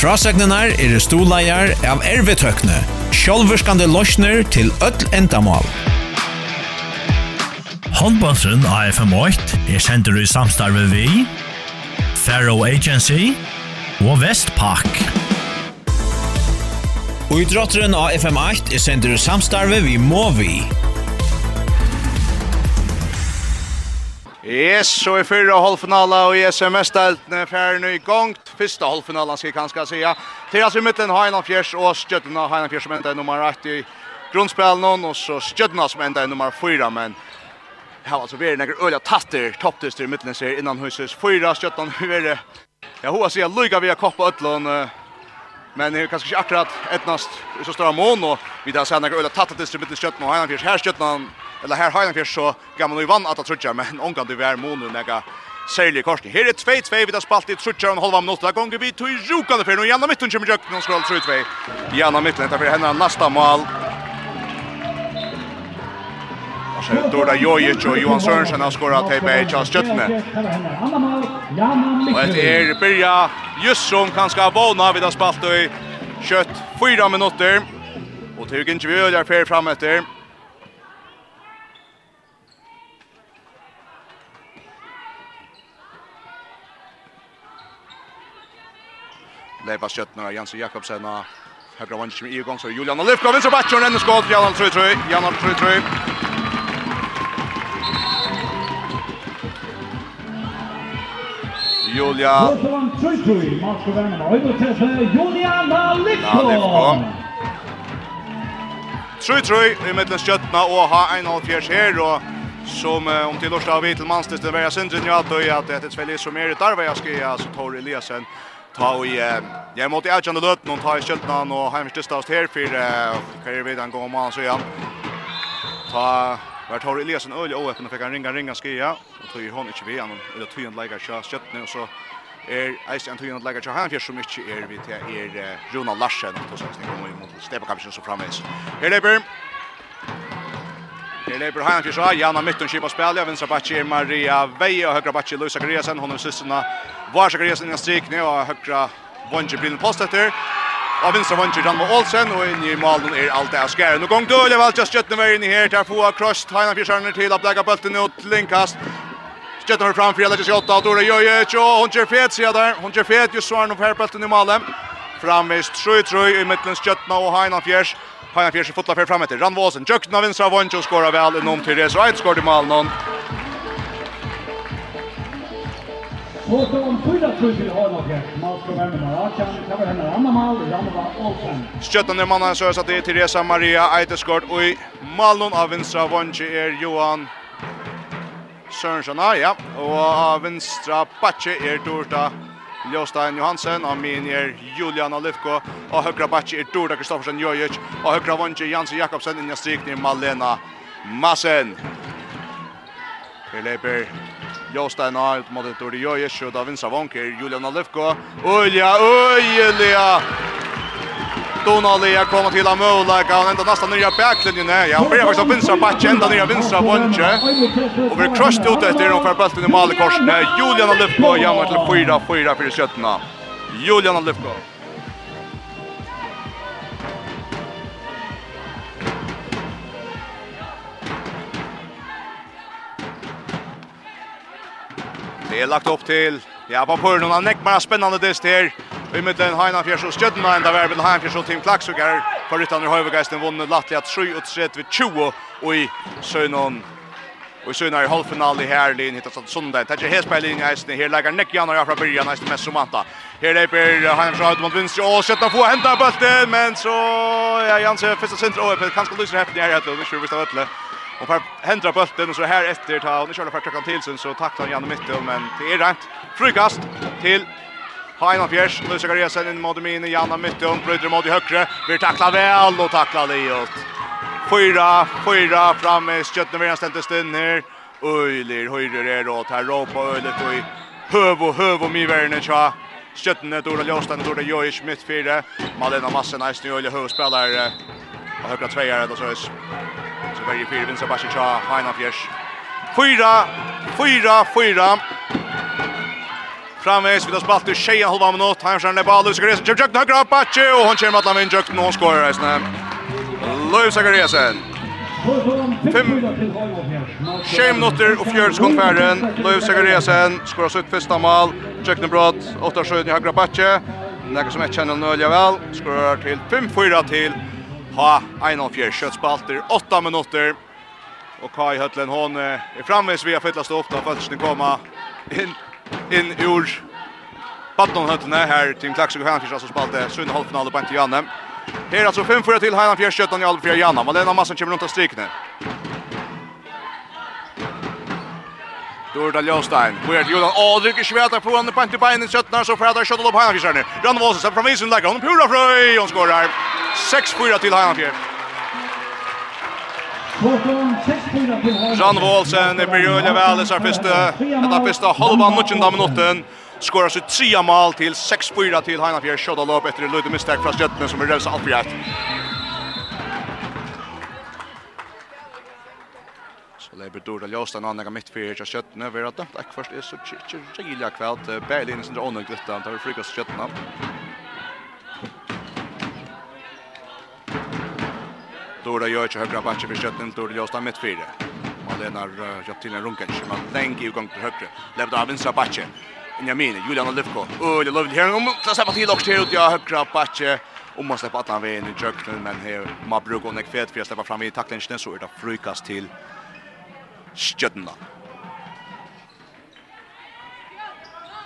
Frasegnenar er stoleier av ervetøkne, sjálvurskande løsner til öll endamal. Håndbåndsen FM8 er sender i samstarve vi, Faro Agency og Vestpak. Og i drotteren av FM8 er sender i samstarve vi Movi. Yes, så i fyra halvfinala och i SMS-deltene färre nu gang. Första halvfinalen ska jeg kanske säga. Til oss i mitten Hainan Fjärs och Stjötterna. Hainan Fjers som ändar nummer 1 i grunnspillen. och så Stjötterna som ändar nummer 4. Men här var alltså vi är några öliga tatter, topptyster i midten ser innan huset. 4. Stjötterna hur är det? Jag hoppas jag lycka via koppa Ötlån. Men det er kanske ikke akkurat ett i så stora mån och vi där sen några øyla tatter i mitten Stjötterna och Hainan Fjers. Här Stjötterna eller här har han så gamla nu vann att trutja men onkan det var mån nu några Særlig korsen. Här är 2-2 vid att spalt i Trutjar och halva minutter. Där gånger vi to i rokande fyrir. Og Janna Mittun kommer jøkken og skrål 3-2. Janna Mittun tar för henne nästa mål. Och så då där Jojic och Johan Sörensen har skorat till Bej Charles Kjøttene. Og etter er Birja Jussum kan ska vana vid att spalt i kött 4 minuter. minutter. Og til Gingjevøy er fyrir fram etter. Leipa Skjötner av Jansen Jakobsen og högra vann i gång så Julian Olivka vinner backen skål skott Jan 3-3 Jan 3-3 Julia. Julian Olivka 3-3 i mittlen Skjötna och ha en halv fjärs här som om till Lorsta av Vitel Manstest det var jag synd att det er et veldig som er ett arva jag ska ge alltså Tor Eliasen ta och jag måste jag kände löt någon tar i skylten och Heimers största här för karriär vid han går om han så igen. Ta vart har Eliasen öle och öppna fick han ringa ringa skia och tog hon inte vi han eller tog en lägga kör skylten och så är Eis en tog en lägga kör han för så mycket är vi till är Ronald Larsen och så ska vi mot Stefan Kampen så framåt. Här är Det lever han för sig. Janna mitten skipa spelare. Vänstra backen Maria Veja och högra backen Luisa Greasen. Hon har systrarna var så Greasen strik nu och högra Vonje blir en post efter. Og vinstra vannsir Ranma Olsen, och in i malen är allt det skär nu gång gong døle valgt just Jøtten vei inn här her, der få kross, tegna fyrstjørner till att lägga bølten ut, linkast. Jøtten har framfri, eller ikke åtta, og Dore Jøjec, og hun kjer fet, sier där, hon kör fet, just svarer noe her bølten i malen. Framvist, trøy, trøy, i midtlens Jøtten och Heina Fjers, Hajan Fjärs i fotla för fram efter. Ranvåsen, Jökna av vinstra och skorar väl inom till Reza Wright skår i mål någon. Och de fyra tror vi har något här. Man ska värma några. Kan det vara henne mål? Ranva Olsen. Stöttande mannen så att det är Teresa Maria Eideskort och i mål av vinstra Vonjo är Johan Sørensson, ja. Og av vinstra Batje er Dorta Ljóstein Johansen, og min er Julian Olivko, og høgra bakke er Dorda Kristoffersen Jojic, og høgra vannsje Jansen Jakobsen, innan strikning Malena Massen. Her leper Jostein har ut mot Dorda Jojic, og da vinner vanker Julian Olivko. Ulja, ulja! Donali har kommit till Amola och ända nästan nya backlinjen där. Ja, börjar faktiskt på vinstra backen, ända nya vinstra bunche. Och vi crushed ut efter och för bulten i mål korsen. Julian har jamar til till 4 4 för sköttarna. Julian har. Det är lagt upp till Ja, på Pörnon, han näckmar spännande dist här i mittlen Heinafjärs och Stjödna ända värben Heinafjärs och Tim Klaxuk här för ryttan Hövergeisten vunnit vunnen Lattliga 3 och 3 vid 20 och i Sönon. Och så när i halvfinal i här linjen hittas att söndag. Det är helt på linjen här. Här lägger Nick Janne och jag från början nästa mest som. Här leper han så ut mot vänster och sätta på hämta bollen men så ja Janse första centrum och öppet kanske lyser häftigt här heter det vi visst öppet. Och för händra bollen och så här efter ta och nu kör det för kan till sen så tacklar han Jan mitten men det är rätt. Frukast till Heina Fjärs, nu söker resen in mot Mini, Janna Mytton, bryter mot i högre, blir tacklar väl och tackla liåt. Fyra, fyra framme, skötten vid ställt stund här. Öjler, höjrer är då, här på öjler och i höv och höv och mivärne tja. Skötten Dora Ljåstein, Dora Jojic, mitt fyra. Malena Massen, nice nu öjler huvudspelare. Och högra tvejare då så är Så väljer fyra, vinster Basic tja, Heina Fjärs. Fyra, fyra, fyra. Framvis vid oss balt i tjeja halva minut. Här skär Nebal Lövs Agresen. Kjem jökna högra upp Batje och hon kjem atlan vinn jökna och skorar reisne. Lövs Agresen. 5 Tjej minutter och fjörd sekund färden. Lövs Agresen skorar sitt första mål. Jökna brott. 8-7 i högra Batje. Näka som ett känner nölja väl. Skorar till 5-4 till. Ha 1-4 köttspalter. 8 minutter. Och Kai Hötlen hon är framvis via fyllast upp. Då följts ni komma in in ur Badnon høttene här Team Klaksik och Heinanfjers som spalte Sunne halvfinale på en Janne. Här alltså 5-4 til Heinanfjers, 17 i halvfjers Janne. Malena Massen kommer rundt av strikene. Dorda Ljóstein, Bojert Jodan, og rykker sveta på han på en til bein i 17 så fredar kjøttet opp Heinanfjers her. Rann Våsen, fra Visen legger, Hon pura frøy, hun skorar. 6-4 til Heinanfjers. Jan Wolsen i Björn Valles har första att första halva nutchen där minuten skorar sitt trea mål till 6-4 till Heinafjär Shodda lopp efter en liten misstag från Stjärtne som revsa allt för hjärt. Så lever Dora Ljåstein annan mitt för hjärt Stjärtne. Vi har dömt att först är så tjejliga kväll till Berlin i sin drånögdvittan. Det tar vi frikast Stjärtne. Dora gör ju högra backen för skötten Dora Josta mitt fyra. Malena jag till en runken. Man tänker ju gång till högra. Levde av vänstra backen. menar Julian Olivko. Oh, jag lovade här om att släppa till också till ut jag högra backen. Om man släpper att han vinner i jöknen men här man brukar och fet för att släppa fram i tacklingen så är det frukast till Stjøtna.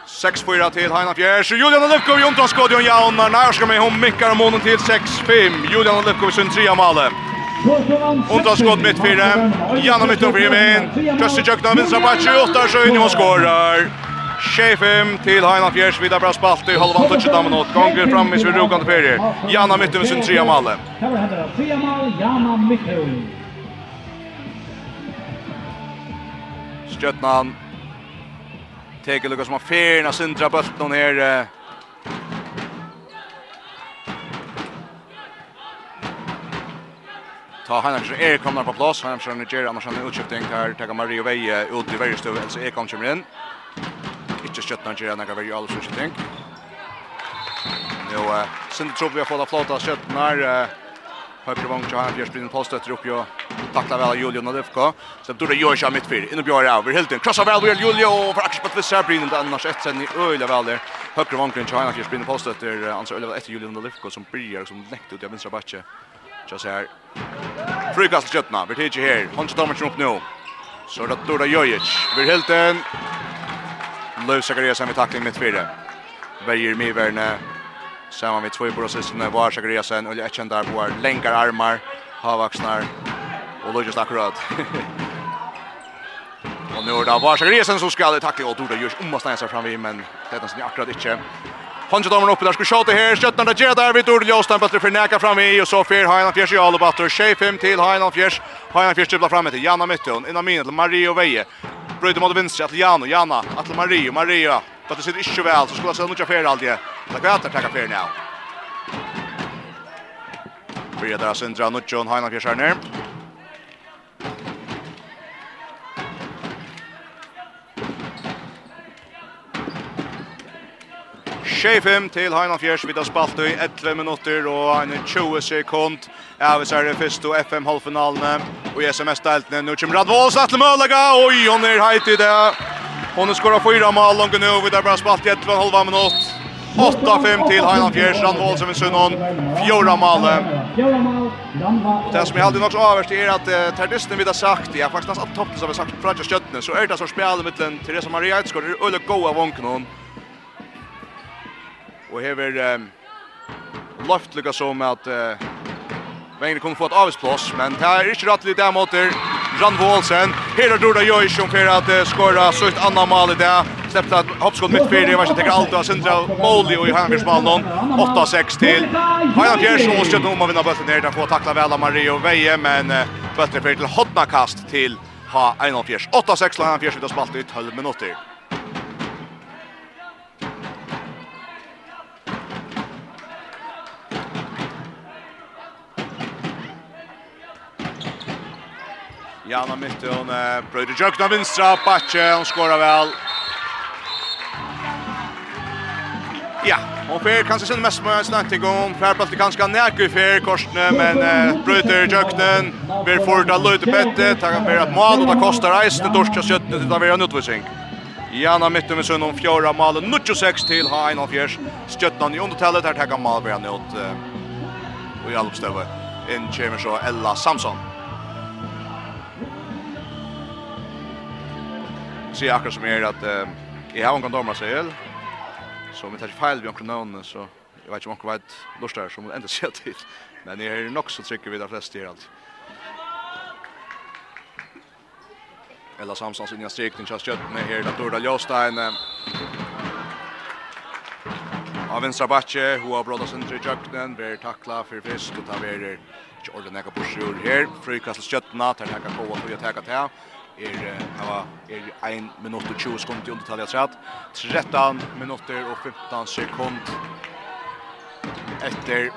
6-4 til Heina Fjers. Julian Olivkov i omtranskådion. Ja, og Narskar med hon mikkar om månen til 6-5. Julian Olivkov i sin tria malet. Underskott mitt fyra. Janna mitt uppe i min. Kösti Jökna vinstra på 28 sjön och skorar. 25 till Heina Fjärs vidare bra spalt i halva touch där minut. Gånger fram i sin rokande period. Janna mitt med sin trea mål. Trea mål Janne mitt. Stjärnan Tekel Lucas Mafferna sindra bulten ner. ta han Heinrichsen är kommer på plats. Han är Jerry annars han utskiftning här. Tar Mario Veje ut i varje stöv Alltså är kommer in. Inte skött när Jerry Andersson är alls utskiftning. Nu eh sen tror vi har fått flata skött när Högre vång till Hanfjärs blir en postet upp ju tacklar väl Julio och FK. Så då det gör sig mitt fyr. Inne björ över helt en krossar väl Julian Julio och för axel på två blir det annars ett sen i öliga väl där. Högre vång till Hanfjärs blir en postet där ansar öliga efter Julio och FK som blir som läckt ut av vänstra backe. Så så här. Frukast köttna. vi tidsi her. Hans damer upp nu. Så er det Dora Jojic. Vi helt en. Löv Zachariasen med tackling mitt fyra. Värjer med värne. Samman med två i borrasisten var Zachariasen. Ulja Etchen där på länkar armar. Havaxnar. Och Löjus akkurat. och nu är det var Zachariasen som ska tackla. Och Dora Jojic fram framvid. Men det är nästan akkurat inte. Hange damer uppe där ska skjuta här. Skjuter där ger där vid Dorl Jostan bättre för näka fram i och så för Highland Fjärs i alla batter. shape him till Highland Fjärs. Highland Fjärs dribblar fram till Janna Mytton. Innan minnet till Mario Veje. Bryter mot vänster till Janna. Janna till Mario. Mario. Det sitter inte väl så skulle se mycket fel alltid. det. Det att ta fel nu. Vi där sen drar Nuccio Hainan Fjärs ner. 25 til Heinalfjers, vi tar spalt i 11 minutter og en 20 sekund. Ja, vi ser det først og FM-halvfinalene og i SMS-deltene. Nå kommer Radvås, Atle Mølega, oi, hon er heit i det. Hon har skåret fyra mål langt nå, vi tar bare spalt i 11,5 minutter. 8-5 til Heinalfjers, Radvål som er sunnon, fjorda male. Det som jeg aldri nok så avverst er at uh, Terdisten vi har sagt, ja, faktisk nesten alt toppen som vi har sagt fra Kjøttene, så er det som spelar mittlen Teresa Maria Eidsgård, det er øyne gode av og hever um, løft lykka som at uh, Vengene kommer få et avsplass, men det er ikke rettelig det mot der. Randvo Olsen, her er Dorda Jøy for at uh, skåra søyt anna mal i det. Släppt at hoppskott mitt fyra, jag vet inte, tenker alt av Sindra Måli och i Hangersmallen, 8-6 till. Heinan Fjers og Skjøtten om å vinna bøtten her, den får tackla väl av Mario Veje, men uh, bøtten fyrir til hodna kast Ha 1-5. 8-6 till han fjers ut og spalt i 12 minuter. Jana mitt hon bröjde jökna vinstra Batche hon skorar väl. Ja, hon fer kanskje sin mest med snakket om fer på ganske nærke fer korsne men uh, brøter jöknen ver for da løte bette tar han fer at mal og da kostar reisende, dorska skjøttene til da vera utvisning. Jana mitt med sunn om fjøra mal 96 til ha ein av fjørs skjøttene i undertallet her tar han mal vera nut. Og i alpstøvet inn kommer så Ella Samson. se akkurat som er at eh, jeg har en kondom av seg så om jeg tar feil vi omkring navnene, så jeg vet ikke om omkring vet lort der, så må det enda se til. Men jeg er nok så trykker vi de fleste her alltid. Ella Samsons inn i strikning, kjast kjøttene her, da Dorda Ljåstein. Av vinstra batje, hun har brådda sin tre kjøkkenen, blir takla for fisk, og tar vi ikke ordentlig nekka bursjur her. Frykastel kjøttene, tar nekka kåa, tog jeg tekka til er hava er 1 minutt og 20 sekund i undertalja træt. 13 minutter og 15 sekund etter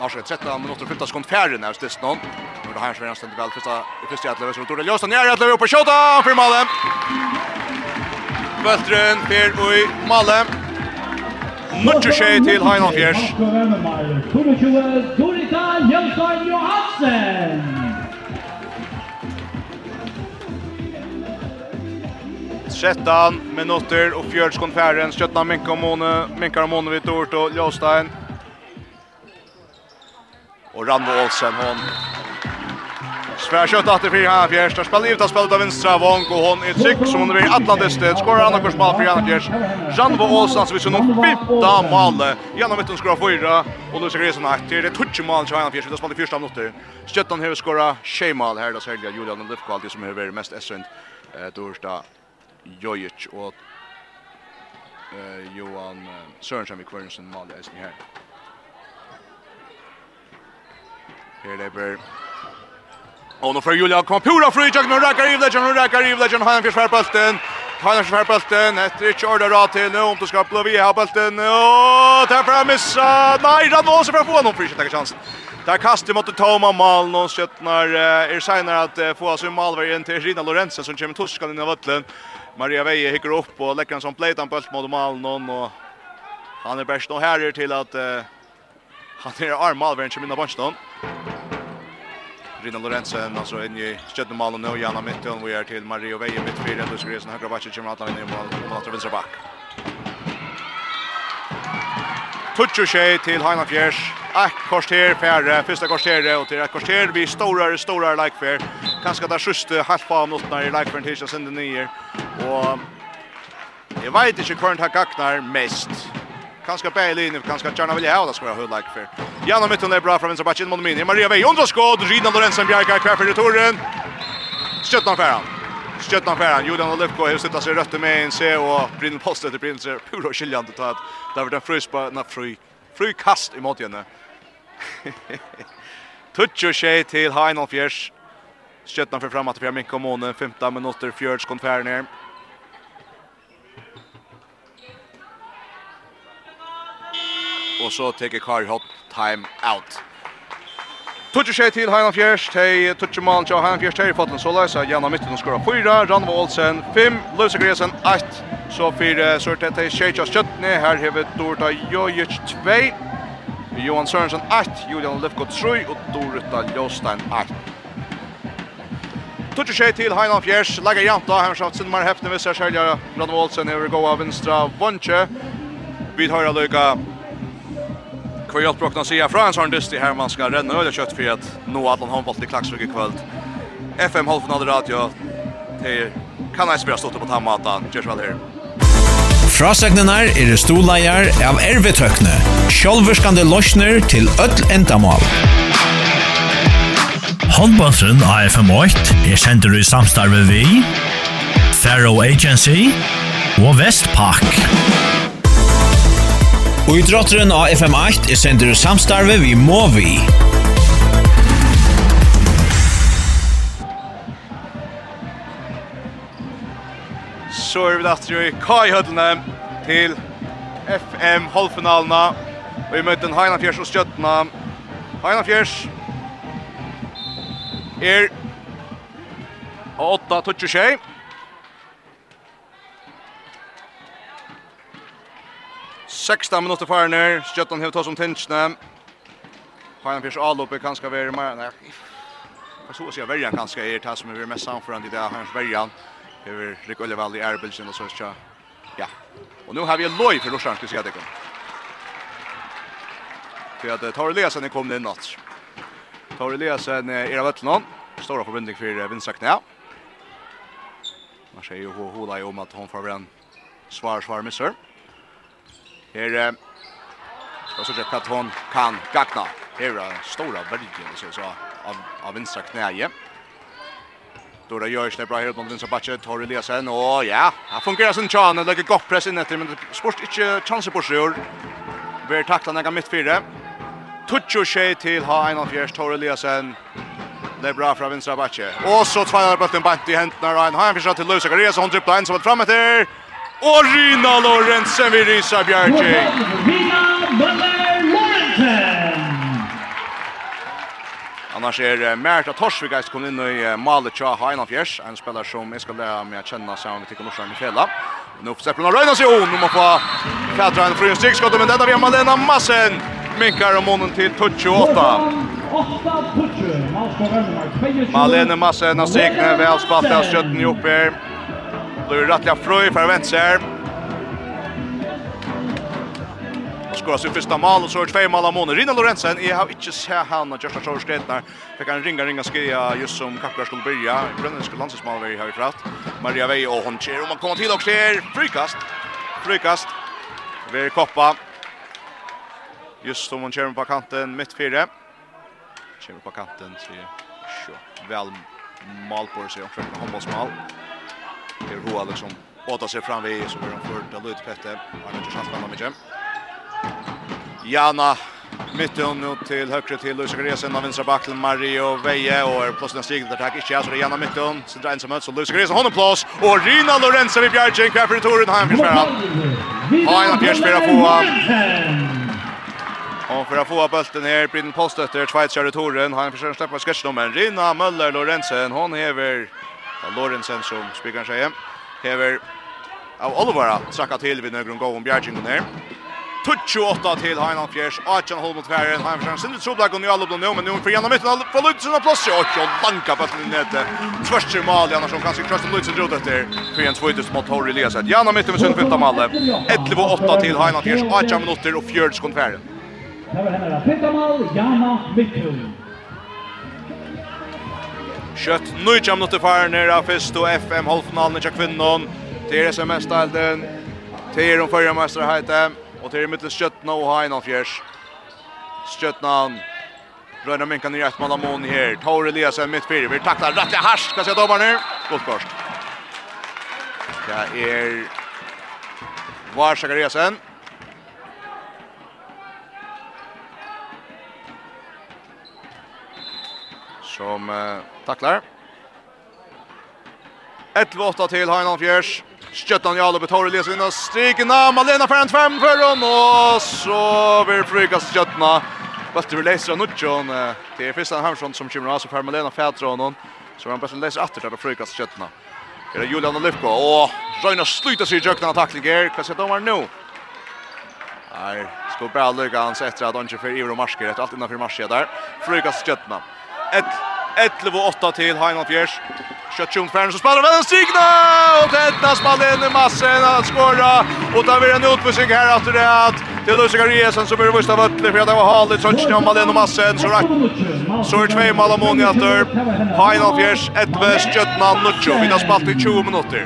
Norske 13 minutter og 15 sekund færre nær stist nå. Nå er det her som er anstendig vel første i første fyrsta jætle Vesrund Tordel Jåstad nær jætle oppe kjøta for Male. Bøtteren Per og Male. Nuttje skje til Heinon Fjers. Kommer 20, Torika Johansen. 13 minutter og fjørdskon færen. Skjøttene Minka om måne, Minka om måne vidt ord og Ljåstein. Og Randvo Olsen, hon. Svær kjøtt at det blir här Fjers. Der spiller Ivta att spela av Vinstra Vong. Og hon er trygg som hun er i Atlantistet. Skårer han och går smal för Janne Fjärs. Janvo Åsland som visar någon fipta mål. Janne Mitten skorar fyra Og Lucia Gresen har Til det tutsi touch til till Fjers. Vi har spelar fyrsta minutter. Stöttan har skorat tjej mål här då Sergio Julian Lufkvald, Lufko alltid som är mest essent. Eh, Dorsta Jojic og eh, Johan Sørensen vid Kvørnsen Malja Eisen her. Her leber Og nå får Julia kom pura fri jag nu räcker i legend nu räcker i legend han fiskar bulten. Han fiskar bulten efter ett order då til nå, om du skal blå vi här bulten. Och där fram missa. Nej, han måste för få någon ikke ta chansen. Där kastar mot Toma Mal någon skjutnar är senare att få oss i Malvärgen till Rina Lorentzen som kommer torskan in i vattnet. Maria Veje hikker upp och lägger en sån plate han bult mot målen och han är bäst nog här till att uh, han är armal vem mina bunchen. Rina Lorentzen alltså in i stödde målen nu Jana Mitton vi är till Maria Veje mittfältet och så gräsen högra backen kommer att in i mål mot vänster back. Tutsu tjej till Heina Fjärs. Ett kvarter färre, första kvarteret och till ett kvarter vi storare, stora likefair. Kanske där sjuste halva av nottna i likefairen tills sen den nio. Och jag vet inte hur han gacknar mest. Kanske Bailey nu, kanske Jarna vill ha det ska jag höra likefair. Janna mitten är bra från vänstra backen mot min. Maria Vej, undrar skott, Rina Lorentzen Bjerga kvar för returen. Skjuter färran. Stjöttan färran, Jordan Olivko har suttit sig rött med en se och Brynn Post efter Brynn ser pura skiljande ta att där vart en frys på na fri fri kast i mot henne. Touch och skej till Heinolf Fjärs. Stjöttan för framåt för Minko Månen, 15 minuter Fjärds konfär ner. Och så tar Karl Hot time out. Tutsi tjej til Heinan Fjers, tei tutsi mal tja Heinan Fjers, tei Fotlen Solas, Janna Mitten og skora 4, Ranva Olsen 5, Løvse Gresen 8, så 4, Sørte tei tjej tja Skjøttene, her hever Dorda Jojic 2, Johan Sørensen 8, Julian Lefko 3 og Dorda Jostein 8. Tutsi tjej til Heinan Fjers, laga janta, hemshaft Sindmar Hefne, visser Selja, Ranva Olsen hever gåa vinstra, Vondtje, Vi tar lukka Vad hjälpt Brockna säga från Hans Arndust i här man ska renna öle kött för att nå att Adlan handboll till Klaxvik i kväll. FM halvfinal radio till kan jag spela stått på tammata. Görs väl här. Frasegnenar er det storleier av ervetøkne, sjølverskande løsner til öll endamal. Håndbåndsen AFM8 er sender i samstarve vi, Faro Agency og Vestpak. Og i drotteren av FM8 er sender samstarve vi må vi. Så er vi datter i Kai-hødlene til FM-halvfinalene. Og vi møter Heinafjers og Skjøttene. Heinafjers er 8-26. 16 minutter farner, Stjøttan hevur tås om tinsne. Fajan Fisch Alopper kan ska vara mer. så å si at välja kanskje er det som er mest samførende i det Hans här Det er Rick Ullevall i Erbilsen og så ikke. Ja. Og nå har vi Lloyd för Lorshan ska se det. För att Tor Eliasen kom in natt. Tor Eliasen är av Ötlund. Stora förbindning för Vinsaknä. Man säger ju hur hur om att hon får en svar svar missar. Her och så jag kan hon kan gagna. Här är stora bergen så så av av vinstra knäje. Då det görs det bra här på vinstra så batchen tar Eliasen och ja, här fungerar sen Chan och lägger gott press in efter men sport inte chanser på sig. Ver tacklar några mitt fyra. Touch tjej skjut till ha en av fjärs tar Eliasen. Det är bra från vinstra batchen. Och så tvärar bulten bant i händerna Ryan. Han försöker till Lusa Greer så hon dribblar in så vart framåt där og Rina Lorentzen vi rysa Bjergi. Rina Lorentzen! Annars er Merta Torsvik eist kom inn i Malet Tja Heinafjers, en spelare som jeg skal lære meg å kjenne seg om i Tikko Norsland i Fjella. Nå får Zeppelin Røyna seg om, nå må få Katra en fri frun stikkskott, men dette vi har Malena Massen. Minkar om månen til 28. Malene Massen har stignet, vel spalt av skjøtten i opp her. Blir rättliga Frøy for Venstre. Skorar sin första mål och så är två mål av månen. Rina Lorentzen, jag har inte sett han och Kjörsla där. Fick han ringa, ringa skriva just som Kappar skulle börja. Grönländska landslagsmålvärg har vi pratt. Maria Vej och Honcher. Och man kommer till också här. Frykast. Frykast. Vi koppa. Just som hon kör på kanten mitt fyra. Kör på kanten. Så väl mål på sig. Och försöker handbollsmål. Handbollsmål. Det är Hoa liksom åta sig fram vid så är de första lutpette. Han har chans med mycket. Jana mitt nu till högre till Luis Gresen av vänstra backen Mario Veje och plötsligt en stigande attack inte så det Jana mitt så drar ensam ut så Luis Gresen honom plats och Rina Lorenzo vid Bjergjen kvar i toren han försvarar. Ja, han försvarar på Och för att få bulten här blir den postötter där Schweiz kör toren. Han försöker släppa sketchen men Rina Möller Lorentzen hon häver Og Lorentzen som spikar seg hever av Olivera trakka til vid nøgrum gå om bjergingen her. 28 til Heinan Fjers, 18 hold mot Færen, Heinan Fjers, Sindri Troblag og Njallup nå, men nå for gjennom midten, får Lutzen og plass, og ikke lanka på den nede, tvørst til Mali, som kanskje krøst om Lutzen drot etter, for en svøytest mot Torri Eliaset, gjennom midten med Sund Fynta Malle, 11 og 8 til Heinan Fjers, 18 minutter og 4 sekund Færen. Det var henne da, 15 Malle, Jana Midtun. Kjøtt nøytja minutter far nere av fyrst og FM halvfinalen tja kvinnon. Det SMS-stalden, Till de om førre mesterheite, og till mitt mittels Kjøttna og Heinan av fjers. Kjøttna, Røyna Minkan i ett mål mån her. Tore Eliasen mitt fyrir, vi taklar i hars, skal se dommar nu. Godt korsk. Det er Vars Zakariasen. som uh, tacklar. 1-8 till Heinolf Fjärs. Stjøttan Jalo på Torre leser vinner strikene. Malena Ferrand fem for henne, og så vil frykast Stjøttana. Bøtter vil leser av Det til Kristian Hamsson som kommer av, så får Malena Fædra av noen. Så han bøtter leser etter til frykast Stjøttana. Det er Julian Olivko, og Røyna slutter seg i Jøkken av taklinger. Hva sier dommer nå? Her skal bare lykke hans etter at han ikke får Ivro Marsker, etter alt innenfor Marsker der. Frykast Stjøttana. 11-8 til Heinald Fjers. Kjøttjung Fjern som spiller med den stigna! Og Tedna spiller inn i massen at skåra. Og da blir en utbussing her at det att til Lucy Garriesen som blir vist av Øtli for det var Halit Sønsen om Malin og massen. Så, rak, så er tvei mal og moniater. Heinald Fjers, Edve, Skjøtna, Nuccio. Vi har spalt i 20 minutter.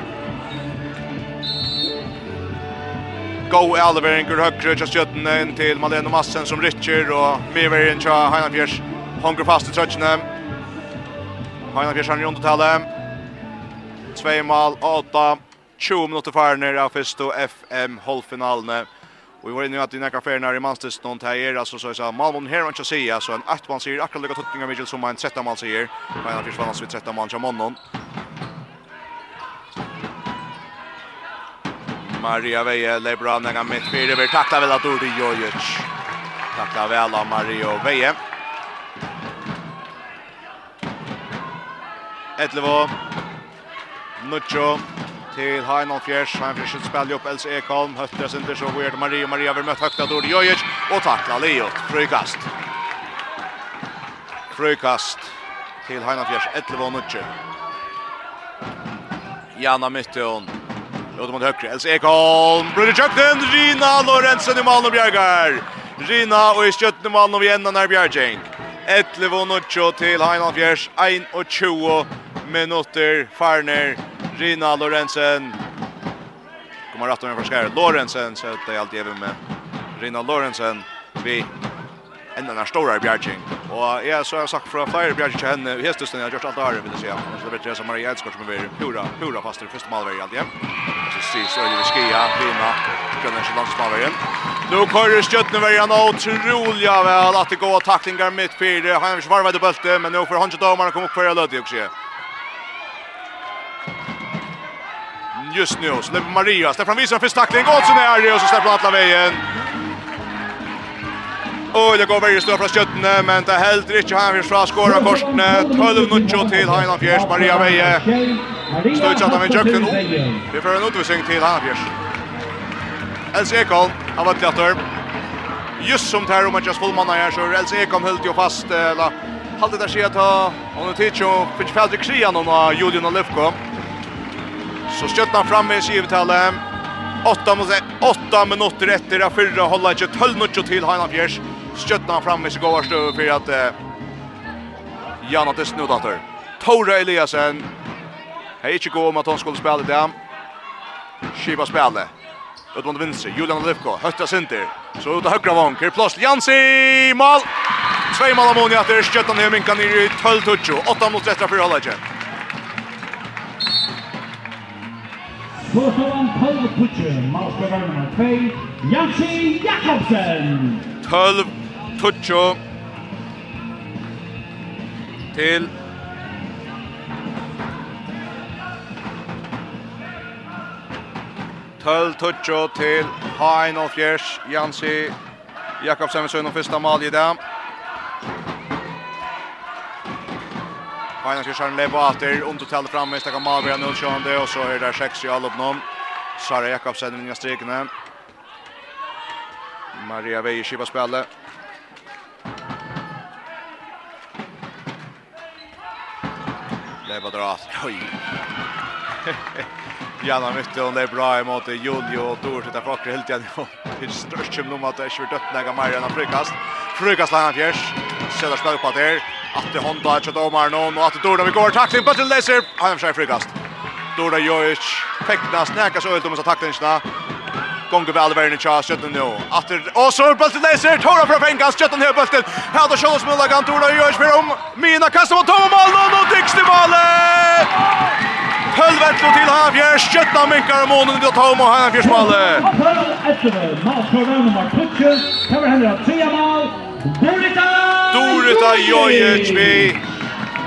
Go Alveringer høyre til Skjøtna inn til Malin massen som rytter og Miveren til Heinald Fjers. Honker fast i trøtjene. Magna Bjørsson rundt tale. Tvei mal, åtta, 20 minutter færner av første FM halvfinalene. Og vi var inne i at de nekker ferien her i Manstest noen til teier, altså så jeg sa, Malmon her var ikke å si. så en 8-mann sier, akkurat lykka tøttinga Mikkel som en 13-mann sier, og en av fyrst vid 13-mann til månden. Maria Veje, Leibra, nekka mitt fire, vi takla vel at Ordi Jojic. Takla vel av Maria Veje. Etlevå. Nuccio til Heinolf Fjärs. Han försöker spela upp Else Ekholm. Hötter sig så weird. Maria Maria vill möta högt av Dori Jojic. Och tackla Leo. Fröjkast. Fröjkast till Heinolf Fjärs. Etlevå Nuccio. Janna Mytton. Låter mot högre. Else Ekholm. Bröder Tjökten. Rina Lorentzen i Malmö Bjergar. Rina och i skötten i Malmö vid ändan är Bjergjeng. Etlevå Nuccio till Heinolf Fjärs. 21 minutter. Farner, Rina Lorentzen. Kommer rätt om en forskare. Lorentzen så att det allt även med Rina Lorentzen. Vi ända när stora Bjärking. Och jag så har sagt för flera Bjärking till henne. Hästusten har gjort allt det här vill säga. Så det blir det som Maria Edskort som är pura, pura fast i första målvärgen alltid. Så ser så är det Skia, Rina, Grönlands landsmålvärgen. Nu kører Stjøtneverjan og otroliga väl att det går tacklingar mitt fyra. Han varvar det bulten, men nu får han inte domarna komma upp för Lödvig också. Stefan just nu. Så det är Maria. Stefan visar en förstackling. Gått så nära och så släpper han alla vägen. Och det går väldigt stort från Sköttene, men det är helt inte han från skåra korsen. 12-0 till Heinan Fjärs, Maria Veje. Står inte att han vill jökten. Vi får en utvisning till Heinan Fjärs. Else Ekholm, han var klättor. Just som tar om att jag spolmannar här så är Else Ekholm höll ju fast. Eller, halvt det där sig att ha. Hon är tidigt och fick färdigt krian om Julian och Lefko. Så stöttar framme i skivtalet. 8 mot 8 fyrre efter ikke förra hålla til höll Fjers. Hanna han Stöttar framme seg går støv för att uh, Jan att snudda där. Tora Eliasen. Hei, ikke gå om att han skulle spela det. Skiva spille. Ut mot vänster. Julian Levko Høtta Sinter. Så ut av högra vanker. plass, Jansi mål. Två mål av Monia där stöttar ner minkan i 12 touch. 8 mot 3 för hålla Så står han 12 putje, Malsberg nummer 2, Jansi Jakobsen. 12 putje til Tøll Tutsjo til Hain og Fjers, Jansi Jakobsen med sønnen første mal i dag. Einar Kjørsson lever etter, om du teller fremme, stakk av Malvia 0-20, og så er det 6 i alle oppnån. Sara Jakobsen i strikene. Maria Veje skiva spillet. Leva drar, oj. Janna mytte, hon er bra imot Julio og Dor, sitter frakker helt igjen. Det er størst som nummer at det är blir dødt nega mer enn han frykast. Frykast Sätter fjers, på der. Att det Honda är domar någon och att Dorda vi går tackling på till Leser. Han är för frikast. Dorda Jojic fäktas så ut om så tacklingarna. Gånger väl värden i chans skötten nu. Att och så bollen till Leser tora för fängas skötten här bulten. Här då Charles Mulla kan Dorda Jojic för om mina kastar mot Tom Malmö och Dix till målet. Helvete och till Havjer, skötta minkar månen till Tom och Havjers målet. Mål för Danmark, Kutcher, kommer att tre mål. Borita! ut av Jojic vi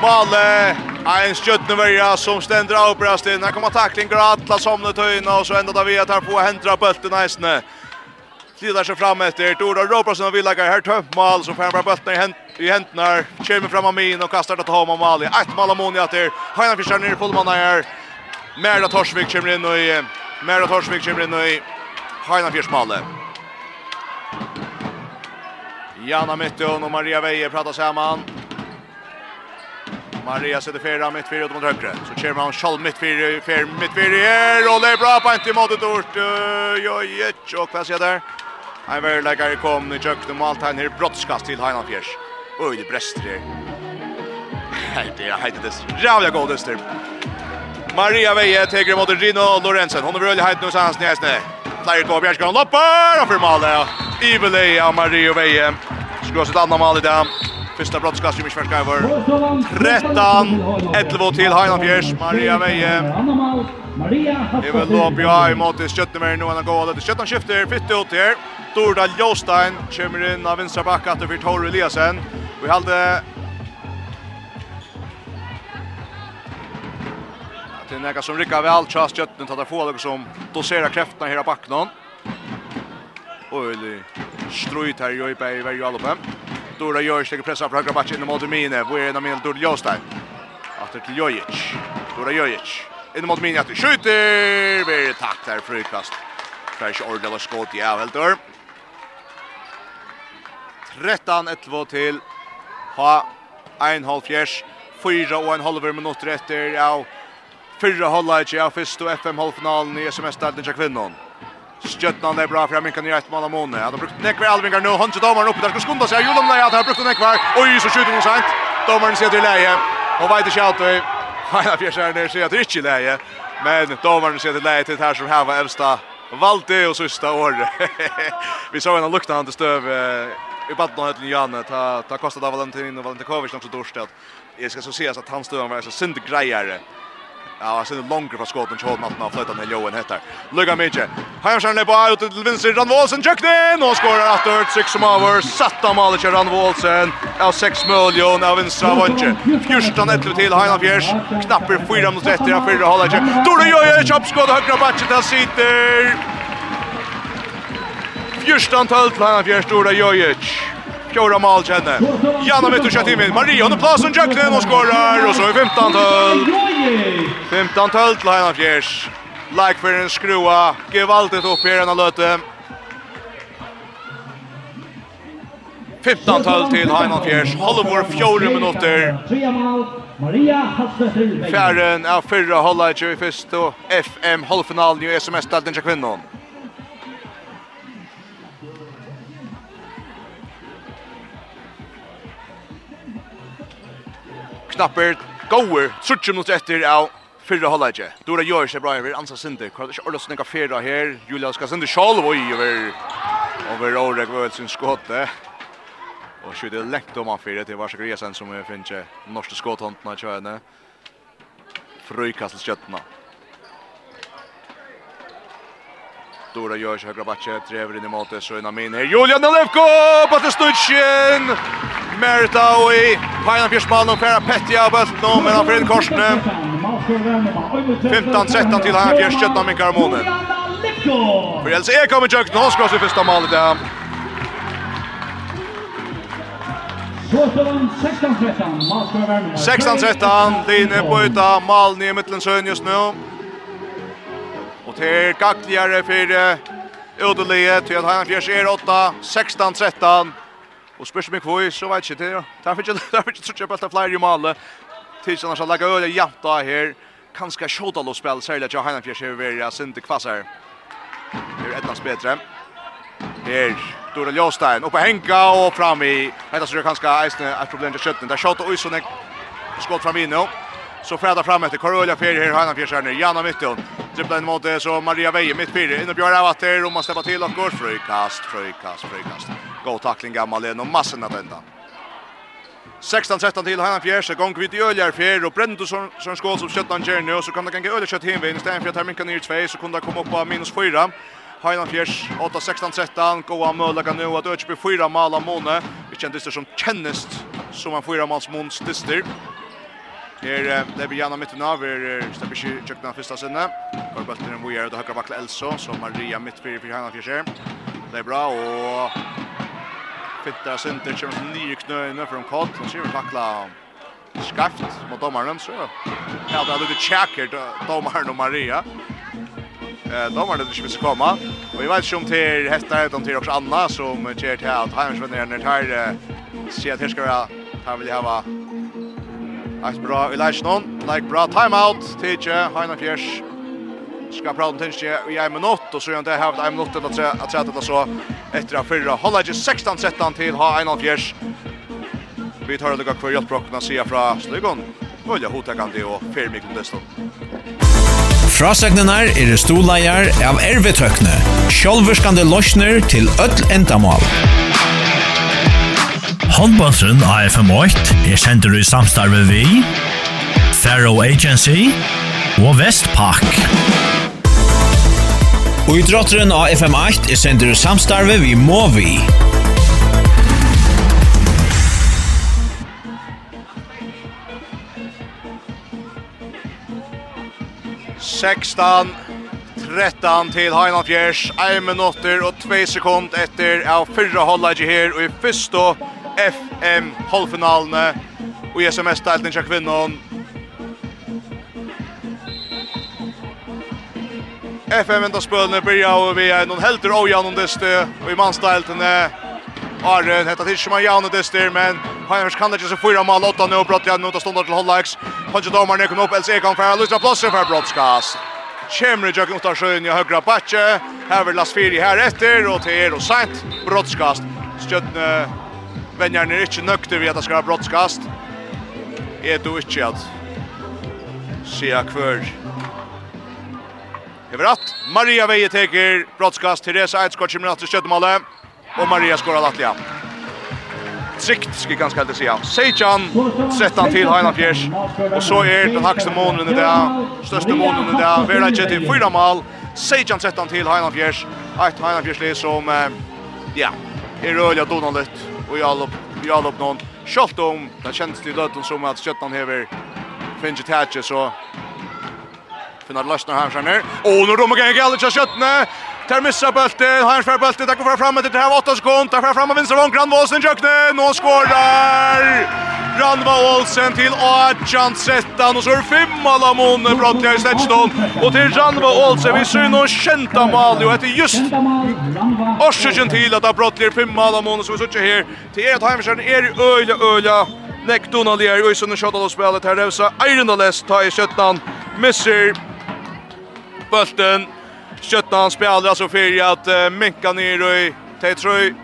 Male Ein skjøttneverja som stender av Brastin. Her kommer tackling Gratla somne tøyna og så enda da vi at her på hendra bølten Eisne Slidar seg fram etter. Dora Robertson og Villager. Her tømpmal som får han bøltene i, hent i hentene. Kjemmer fram av min og kastar det til Homa Mali. Ett mal av Moni etter. Heinan Fischer nere på her. Merda Torsvik kommer inn og i. Merda Torsvik kommer inn og i. Heina Fischer Mali. Jana Mytton och Maria Veje pratar samman. Maria sätter fyra mitt fyra mot högre. Så kör man Schall mitt fyra fyra mitt fyra här och det är bra på inte mot ett ort. Jo jätt och vad säger där. Han vill lägga i kom i köket och allt han här brottskast till Heinan Fjärs. Oj det bräster det. Nej Det är hejt det. Jävla god. Maria Veje tar mot Rino Lorenzen. Hon är väl hejt nu så hans näsne. Flyger på Bjärskan loppar och för mål. där. Ivelej av Maria Veje. Skruar sitt andra mål i dag. Första brottskast i Mischverkaiver. 13. 11 till Heinan Fjärs. Maria Veje. Det är Evel Lopia i mot i Kjöttemer. Nu är han gående. Kjötten skifter. Fitte ut här. Dorda Jostein kommer in av vänstra backa till Torre Eliasen. Vi hade Det är några som rycker väl tjast köttet att få något som doserar kräftorna här i backen. Öle ströjt här i Öjberg i varje allopp. Dora Jojic lägger pressa på högra backen mot Mine. Vad är av med Dora Jostein? Atter till Jojic. Dora Jojic. Inn mot Mine att skjuter. Vi tack där frukast. ordentlig ordla skott i dør. 13-11 til ha en halv fjers. Fyra og en halv minutter etter av fyra hållet i fyrst og FM-halvfinalen i SMS-delten til kvinnan. Stjötnan är bra för jag minkar ner ett mål av Måne. Han har brukt nekvar Alvingar nu. Hans domaren uppe där ska skunda sig. Julen nej, han har brukt nekvar. Oj, så skjuter hon sent. Domaren ser till läge. Och vet inte att det är fjärsen där ser att det inte läge. Men domaren ser till läge till här som här var äldsta Valde och sista år. Vi såg en lukta han till stöv i badnahötlen Janne. Ta, ta kostade Valentin och Valentikovic också dorstad. Jag ska så se att han stövan var så synd grejare. Ja, han en longer på skottet och hållt natten av flötan i Johan heter. Lugga mycket. Hemskärn är på ut till vänster. Randvålsen Jöknen och skorar att hört sex som över. Satta målet kör Randvålsen. Av 6 miljoner av vänstra vänster. 14 ett till Heina Fjärs. Knapper 4 mot 30 av fyra håller sig. Tore gör ett chapskott högra backen där sitter. Fjärstan 12 Heina Fjärs Tore Jojic. Fjorda mål känner. Janna vet du kött in. Maria under platsen Jacklin och skorar och så är 15 12. 15 12 till Hanna Fjärs. Like för en skrua. Gevaldigt upp här den löte. 15 12 till Hanna Fjärs. Halvor 4 minuter. Maria Hasselberg. Fjärden är förra hållet i och FM halvfinalen i SMS-tävlingen kvinnor. knapper goer trutchen mot etter av fyrra hållage. Dora gjør seg bra over Ansa Sinde. Kvar det ordas snakka fyrre her Julia skal sända själv og over over Orek väl sin skott. og skjuter läkt om han fyrre til varsak Resen som finns norska skotthånden av kjöne. Fröjkastelskjötterna. Dora gjør seg høyre backe, driver inn i måte, så innan min her. Julian Nalevko! til Stutschen! Merita og i Pajna Fjersmann og Pera Petti av bøtt nå, men han fyrir korsene. 15-13 til Hagen Fjers, Kjøtna min karamone. For Else Eka med tjøkken, hon skås i første mål i dag. Såstånd 16-13, 16-13, Line på uta, Malen i Mittlensøen just nu. Og til gaktligere for Udelige til Hagen Fjers er 8, 16-13. Og spørs meg hvor, så vet inte det. Där fick jag där fick jag jeg på att flyga i mål. Tills annars lägga öle jämnt där här. Kanske skjuta loss spel så att jag hinner fjärse över jag synte kvassar. Det är ettans bedre. Her, Dora Ljostein oppe henka og fram i. Detta så det kanskje är et problem til till skötten. Där skjuter Oisson skott fram i nå. Så fräda fram efter Karolja Fer här han fjärsar ner Janna Mytton. Dribblar in mot så Maria Veje mitt fyra. Inne Björn Avater och man släpper till och går fröjkast, fröjkast, fröjkast. gå tackling gammal Leno massen att vända. 16-13 till Hanna Fjärs, gång vid Öljar Fjär och Brendo som skål som skjøtt han Jerny och så kan det gänga Öljar skjøtt hemvinn. istället för att Herminka ner 2 så kunde det komma upp på minus 4. Heinan Fjärs, 8-16-13, goa möjliga nu att Ötsby blir 4 mål av Måne. vi kändes det som kännest som en 4-målsmåns dyster. Her lever Janna mitten av, her slipper ikke tjøkkena första sinne. Går Kårbølten er Mojer til høyre bakle Elso, som Maria mitt för för hana fyrir. Det är bra, och Fitta Sinter kommer til nye knøyene for en kott. Han ser vi takla skarft mot domaren så ja, det er lukket tjekker domaren og Maria. Eh, domaren er ikke visst komma. Og vi vet ikke om til hetta er om til også Anna, som kjer til at Heimersvenner er nødt her, sier at her skal vi ha, her vil jeg ha Eit bra i leisjonen. Leik bra timeout. Tidje, Heina Fjers. Ska prata om tidje i en minutt. Og så gjør han det hevd en minutt til at trette det så etter av fyrra. Holda ikke 16-17 til ha Heina Fjers. Vi tar lukka hver hjelpbrokkna sida fra Slygon. Ølja hotekandi og Fermikl Deston. Frasegnenar er stoleier av ervetøkne, Sjolverskande løsner til öll endamal. Håndbåndsen AFM8 er sender i samstarve vi, Faro Agency og Vestpak. Og i drotteren av FM8 er sender i samstarve vi Movi. Sextan, 13 til Heinald Fjers, 1 minutter og 2 sekund etter av fyrra hållet her og i fyrsta FM halvfinalene. Og i SMS-delten til kvinnen. FM enda spølene byrja og vi er noen helter og jaun dyster og i mannsdeltene Arren hetta til som jaun dyster men Heinrich kan ikke så fyra mal åtta nu og igjen jaun og stundar til Hollax Hodge domar kom opp LC Ekan færa Luisa Plosser for brottskast. Kjemre Jøkken Ottarsjøen i høyre batje Her vil Las Firi her etter og til er og sent. Brottskast. Stjøttene Venjaren er ikke nøkter vi at det skal ha brottskast. Er du ikke at sia kvør. Hever att, Maria Veje teker brottskast. Therese Eidsgård kommer att til. Og Maria skårer Latlia. Trygt, skal jeg ganske heldig si. Seijan, 13 til Heina Fjers. Og så er den hakste måneden i dag, største måneden i dag. Verda ikke til fyra mal. Seijan, 13 til Heina Fjers. et Heina Fjers som, ja, er øyelig og donalett och Jalup Jalup någon skott om det känns det löten som att sköttan häver finge tätje så finnar Larsson här sen ner och nu de kan galla köttne Tar missa bulten, han spär bulten, där går fram med det här 8 sekund, där fram av vänster vång, Grand Våsen jökne, nu skårar! Ranva Olsen till Archan Settan och så är det fem alla mån Brottliga i Stetstån och till Ranva Olsen vi ser någon känta mål och det är just Orsöken till att Brottliga fem alla mån som vi ser här till er att Heimersen är öjla öjla Nek Donald är i sönder skottet och spelet här Revsa Eirendales tar i Kötnan Misser Bulten Kötnan spelar alltså för att uh, minka ner i Tetröj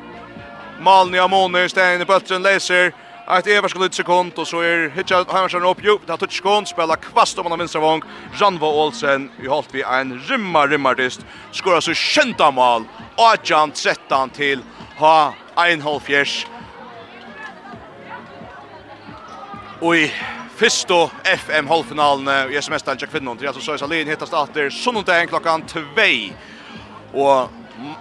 Malnia Måne, Stein i Bulten läser Ett Evers skulle ut sekund och så är hitcha Hammarsson upp Jo, Det har touch kon spela kvast om han minns vång. Janvo Olsen i halt vi en rymma rymmartist. Skorar så skönta mål. Ajan 13 till ha en halv fjärs. Oj, Fisto FM halvfinalen i SMS-dan Jack Finnon. Det är alltså så är Salin hittas åter sunnundagen klockan 2. Och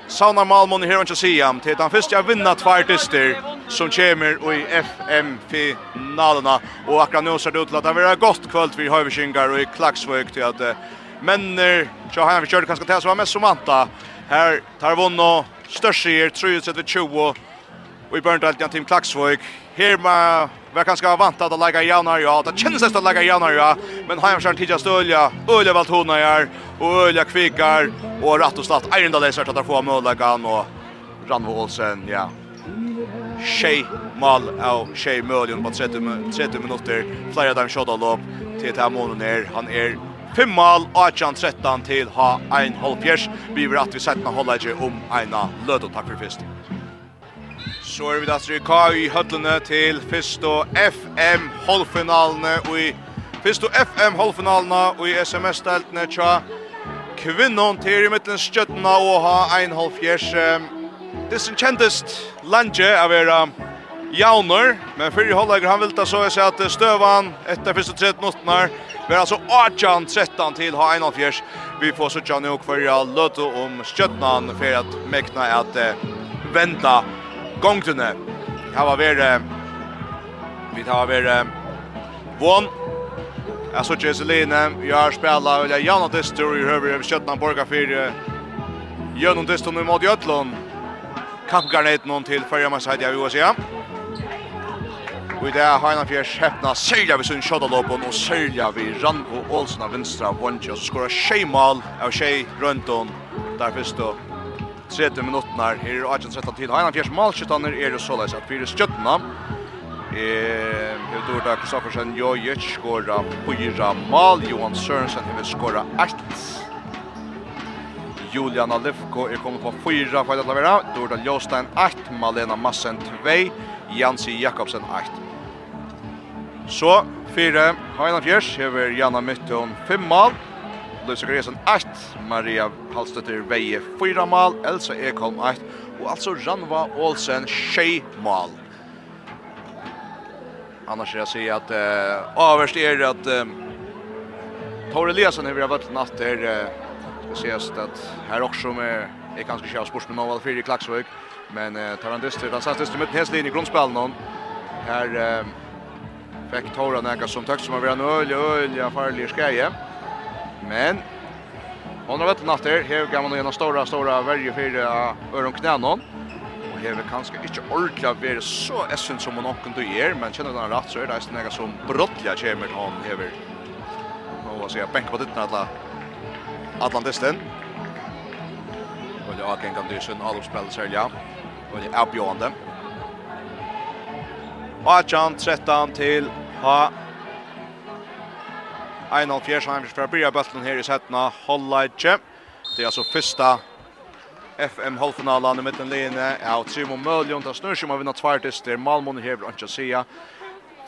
Sauna Malmon her här och Siam till den första vinna två dyster som kommer i FM finalerna och akkurat nu ser det ut att det blir gott kväll för Höverskingar och i Klaxvik till att männer så har vi kört kanske till som var mest som vanta här tar vonno störst seger 3-20 och i början allt Tim Klaxvik här med Vi var kanske vant att lägga jaunar ja, det känns att lägga jaunar ja, men har jag sjön tidigare stölja, öliga valtona är och öliga kvikar och rätt och slatt ärenda läsare att få möjligheten och Ranvolsen, ja. Tjej mal av tjej möjligen på 30, 30 minuter. Flera dem shot all upp till det här månen är. Han är Fem mal, 18-13 till ha en halvfjärs. Vi vill att vi sätter hålla om ena lödet. Tack för fyrst så er vi da til i høtlene til først og FM halvfinalene og i først og FM halvfinalene og i SMS-deltene tja kvinnon til i midten skjøttene og ha en halv fjers det som kjentest landje av era jauner men fyrir halvleger han vilta så jeg sier at støvan etter først og 13 åttene Vi er altså 18-13 til ha 1-4. Vi får så tjane og kvarja løte om skjøttene for at mekna at venta gongtene. Her var vi vi tar vi von Jeg så ikke Seline, vi har spela, vi har Janna Distur i høyre, vi kjøttene han borga fire. Gjønnom Distur nu mot Gjøtlund. Kappgarnet noen til førre med seg, jeg vil si. Og i det har han fjerde skjøpna, sørja vi sin kjøttalåpen, og sørja vi Ranko Olsen av vinstra vondje, og så skåra tjej mal av tjej rundt hon, der første 30 minutter her i 18-13 tid. Han Fjers målskyttene er det såleis at fire skjøttene Eh, jag tror att Kristoffersen Jojic skåra fyra mal, Johan Sørensen har skora ett. Julian Alifko er kommet på fyra for å levera. Dordan Jostein 8, Malena Massen 2, Jansi Jakobsen 8. Så, fire, Heinan Fjers, hever Janna Mytton 5 mal, Løse Gresen 8, Maria Halstøtter Veie 4 mal, Elsa Ekholm 8, og altså Ranva Olsen 6 mal. Annars er jeg si at uh, avverst er at uh, Tore Eliasson har vært natt her, uh, det sies at her også med, jeg kan ikke kjøre spørsmål om alle i Klaksvøk, men uh, tar han dyster, han satt dyster med heslinjen i grunnspillen her uh, fikk Tore nekka som tøkt som har vært en øl, øl, ja, farlig skreie. Ja. Men hon har vettet natter, Här gammel man gjennom stora, stora värje för öron øren Och här her kanske inte ikke vara så essens som hon åkken du gjør, men känner den rätt så är det en som brottliga kommer til hon här. Och vad säger jeg, på ditten alla Atlantisten. Og det er Aken kan dyse all uppspel selv, Och det det uppgående. Och 18-13 till Ha En halv fjerde Heimers fra Bria Bøtlen her i settene. Holda. Det er altså fyrsta FM halvfinalen i midten linje. Ja, og Trimo Møljon tar snurrsum av vinna tvartister. Malmon hever ikke å sija.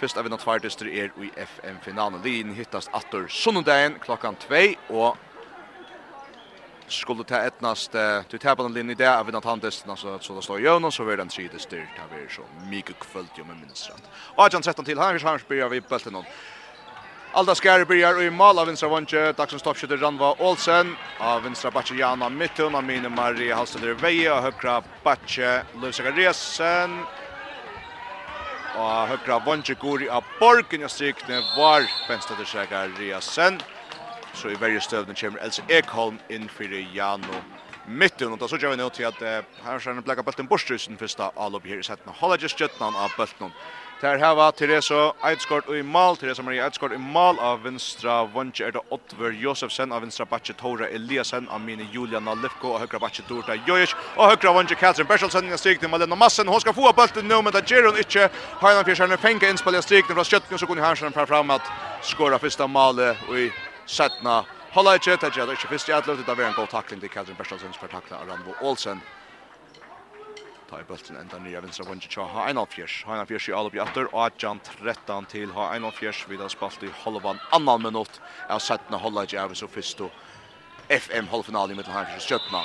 Fyrst av vinna tvartister er i FM-finalen. Linjen hittast attor sunnundagen klokkan 2 og skulle ta etnast uh, til tapan linje der av vinnat tantisten altså så det står Jonas så vil den tredje styrt har vi så mye kvöld en med minnesrätt. Och 13 till Hammers Hammers börjar vi bulten någon. Alda Skär börjar i mål av vänstra vånche. Dagsens toppskytte Ranva Olsen. Av vänstra backe Jana Mittun. Av Mine Marie Halsteder Veje. Av högra backe Lusika Resen. Og högra vånche Gori av Borgen. Jag strykne var vänstradder Sika Resen. Så i varje stövnen kommer Else Ekholm in för Jano Mittun. Och då så gör vi nu till att här skär den bläcka bulten bortstrusen första allopp här i sätten. Hålla just jötnan av bulten. Der hava Therese Eidskort og i mal, Therese Maria Eidskort i mal av vinstra vondje er det Ottver Josefsen, av vinstra batje Tora Eliasen, av mine Juliana Lifko, og høyra batje Dorta Jojic, og høyra vondje Katrin Berselsen, jeg stryk til Malena Massen, hun skal få bulten nå, men det gjør hun ikke, Heinan Fjerskjerne fengt innspill, jeg stryk til fra Skjøtten. så kunne Hansen fra fram at skåra fyrsta malet og i setna Holla ikke, det gjør det ikke først. i atløp, det er en god takling til Katrin Berselsen, for takla Aranvo Olsen, Ta i bulten enda nya vinstra vunji tja ha ein av fjers. Ha ein av fjers i Alup Jatter og Adjan 13 til ha ein av fjers. Vi da spalt i halvan annan minutt. Jeg har sett den holdet ikke av så først FM halvfinalen i Mittelheimfjers Kjøttna.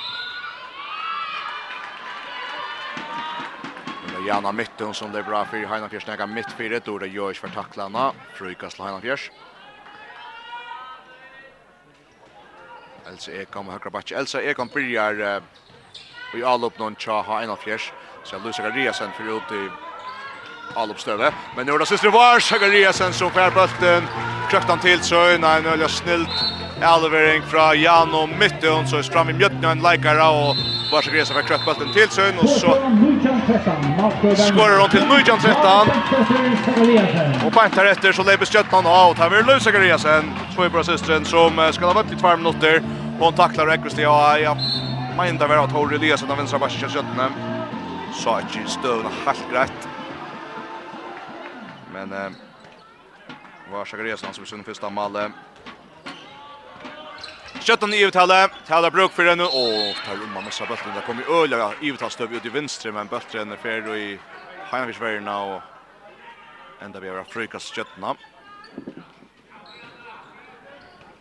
Janna Mitten som det er bra för Heinan Fjers nega mitt fyra då det görs för tacklarna Frukas Heinan Fjers. Elsa Ekam högra back Elsa Ekam börjar i allop någon tja ha en av fjärs. Så Luis Agariasen för ut i alloppstövet. Men nu är det sista var Agariasen som skär bulten. Krökt han till så nej nu är jag snilt. Alvering från Jano Mittun så är fram i og en likare och var Agariasen för krökt bulten till så och så skorar hon till Nujan 13. Och pantar efter så Leibes Jötman av. Og tar vi Luis Agariasen, två i bra systern som ska ha varit i två minuter. Hon tacklar Ekvist, ja, ja, Mein da vera at Hore Elias av vänstra backen Kjøttene. Så er ikke støvende helt greit. Men eh var Sagresson som er sin första mål. Skötten i uttale, tala bruk for henne, och tar rumma med Sabatlen. det kommer Öla i uttale støv ut i vinstre, men Böttren er färd och i Heinrichsvärna og enda vi har Afrikas kjøttene.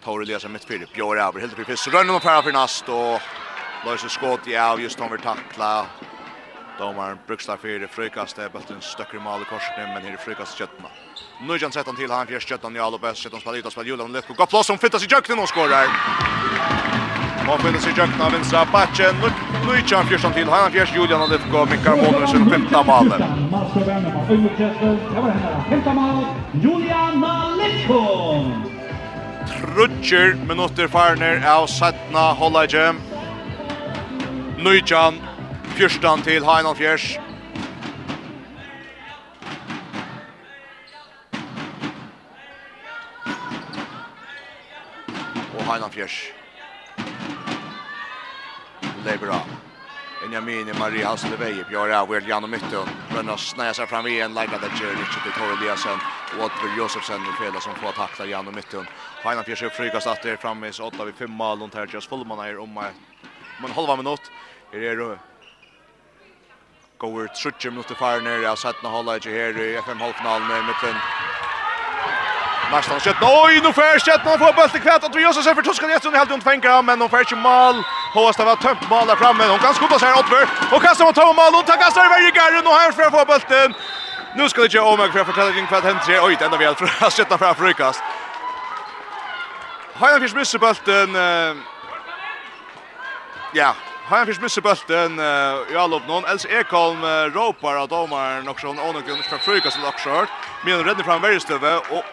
Tor Elias mitt fyrir, Björn över helt oppi i fisk. Rönn och färra för Nast og Lars skott i av just han vill tackla. Domaren brukslar för det frökaste. Bulten stöcker i mål i korsen men här är frökast köttna. Nu kan sätta till han fjärde köttan i all och bäst. Köttna spelar ut och spelar Julian Lefko. Gott plats som fittas i jöknen och skorar. Man finner sig jökna av vänstra patchen. Nu nu kan fjärde till han fjärde Julian Lefko. med Carmona som femta målet. Julian Lefko. Trutcher minutter farner av Satna Hollage. Nøytjan, Fyrstan til Heinan Fjers. Og Heinan Fjers. Leibra. Benjamin Marie Hansen i vei, Bjørn Vel Jan og Mytten. Rønna snäser seg fram igjen, Leila Degger, Richard Tor Eliasen, og Odver Josefsen i fela som får takla Jan og Mytten. Heinan Fjers uppfrygast att det är framme i åtta vid fem mal, och Tertias Fullman är om en halva minut. Her er det går trutje det fire nere noe 17 ikke her i FM halvfinalen i midten. Marstan skjøtt. oi, nå fer skjøtt. nå får bøtt i kvett, og Josef ser för Tuskan i helt rundt fänkar men de får inte mål. Håsta var tømt mal der framme. De kan skjuta seg her, för og kasta mot Tom mål och ta kastar nå Garden och här för få bulten. Nu ska det ikke Omeg for å fortelle kring kvett hem tre. det enda vi har skjøtt fra frukast. frukost. Hajan fisk missar bulten. Ja, Har han fisk missa bulten i all upp någon. Els Ekholm ropar av domaren också hon onok under strax fruka så lock Men hon redder fram Värstöve och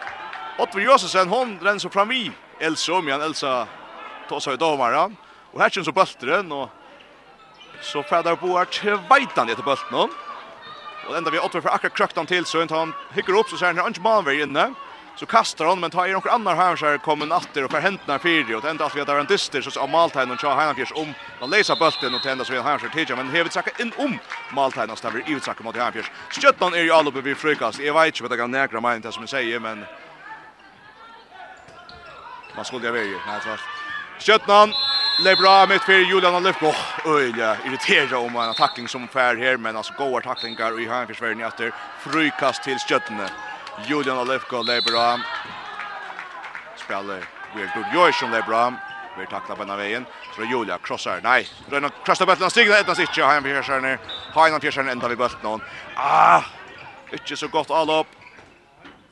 Ottvi Josefsen hon den så fram i Elsa om igen Elsa tar sig domaren. Och här känns så bulten och så färdar på här tvaitan efter bulten. Och ända vi Ottvi för akkurat krökt han till så inte han hickar upp så ser han inte manvär inne så kastar hon men tar ju några andra här så kommer natter och för händerna fyra och ända att vi har en dyster så av Maltain och Chah Hanfjärs om de läser bulten och tända så vi har så tidigt men hevet saker in om Maltain och stäver ut sacka mot Hanfjärs. Sköttan är ju all uppe vid frukast. Jag vet inte vad det kan näkra mig inte som jag säger men Man skulle jag välja. Nej, tvärst. Sköttan Le bra mitt för Julian och Lefko. ja irriterar om en tackling som fär här men alltså goda tacklingar och i Hanfjärs ni efter frukast till Sköttan. Julian Olefko Lebra. Spelar Gertur Joyson Lebra. Vi tacklar på den vägen. Så Julia crossar. Nej, Rönn krossar bollen stigna ett assist. Han han fjärsar ner. Han han fjärsar ända vid bollen någon. Ah! Inte så gott all upp.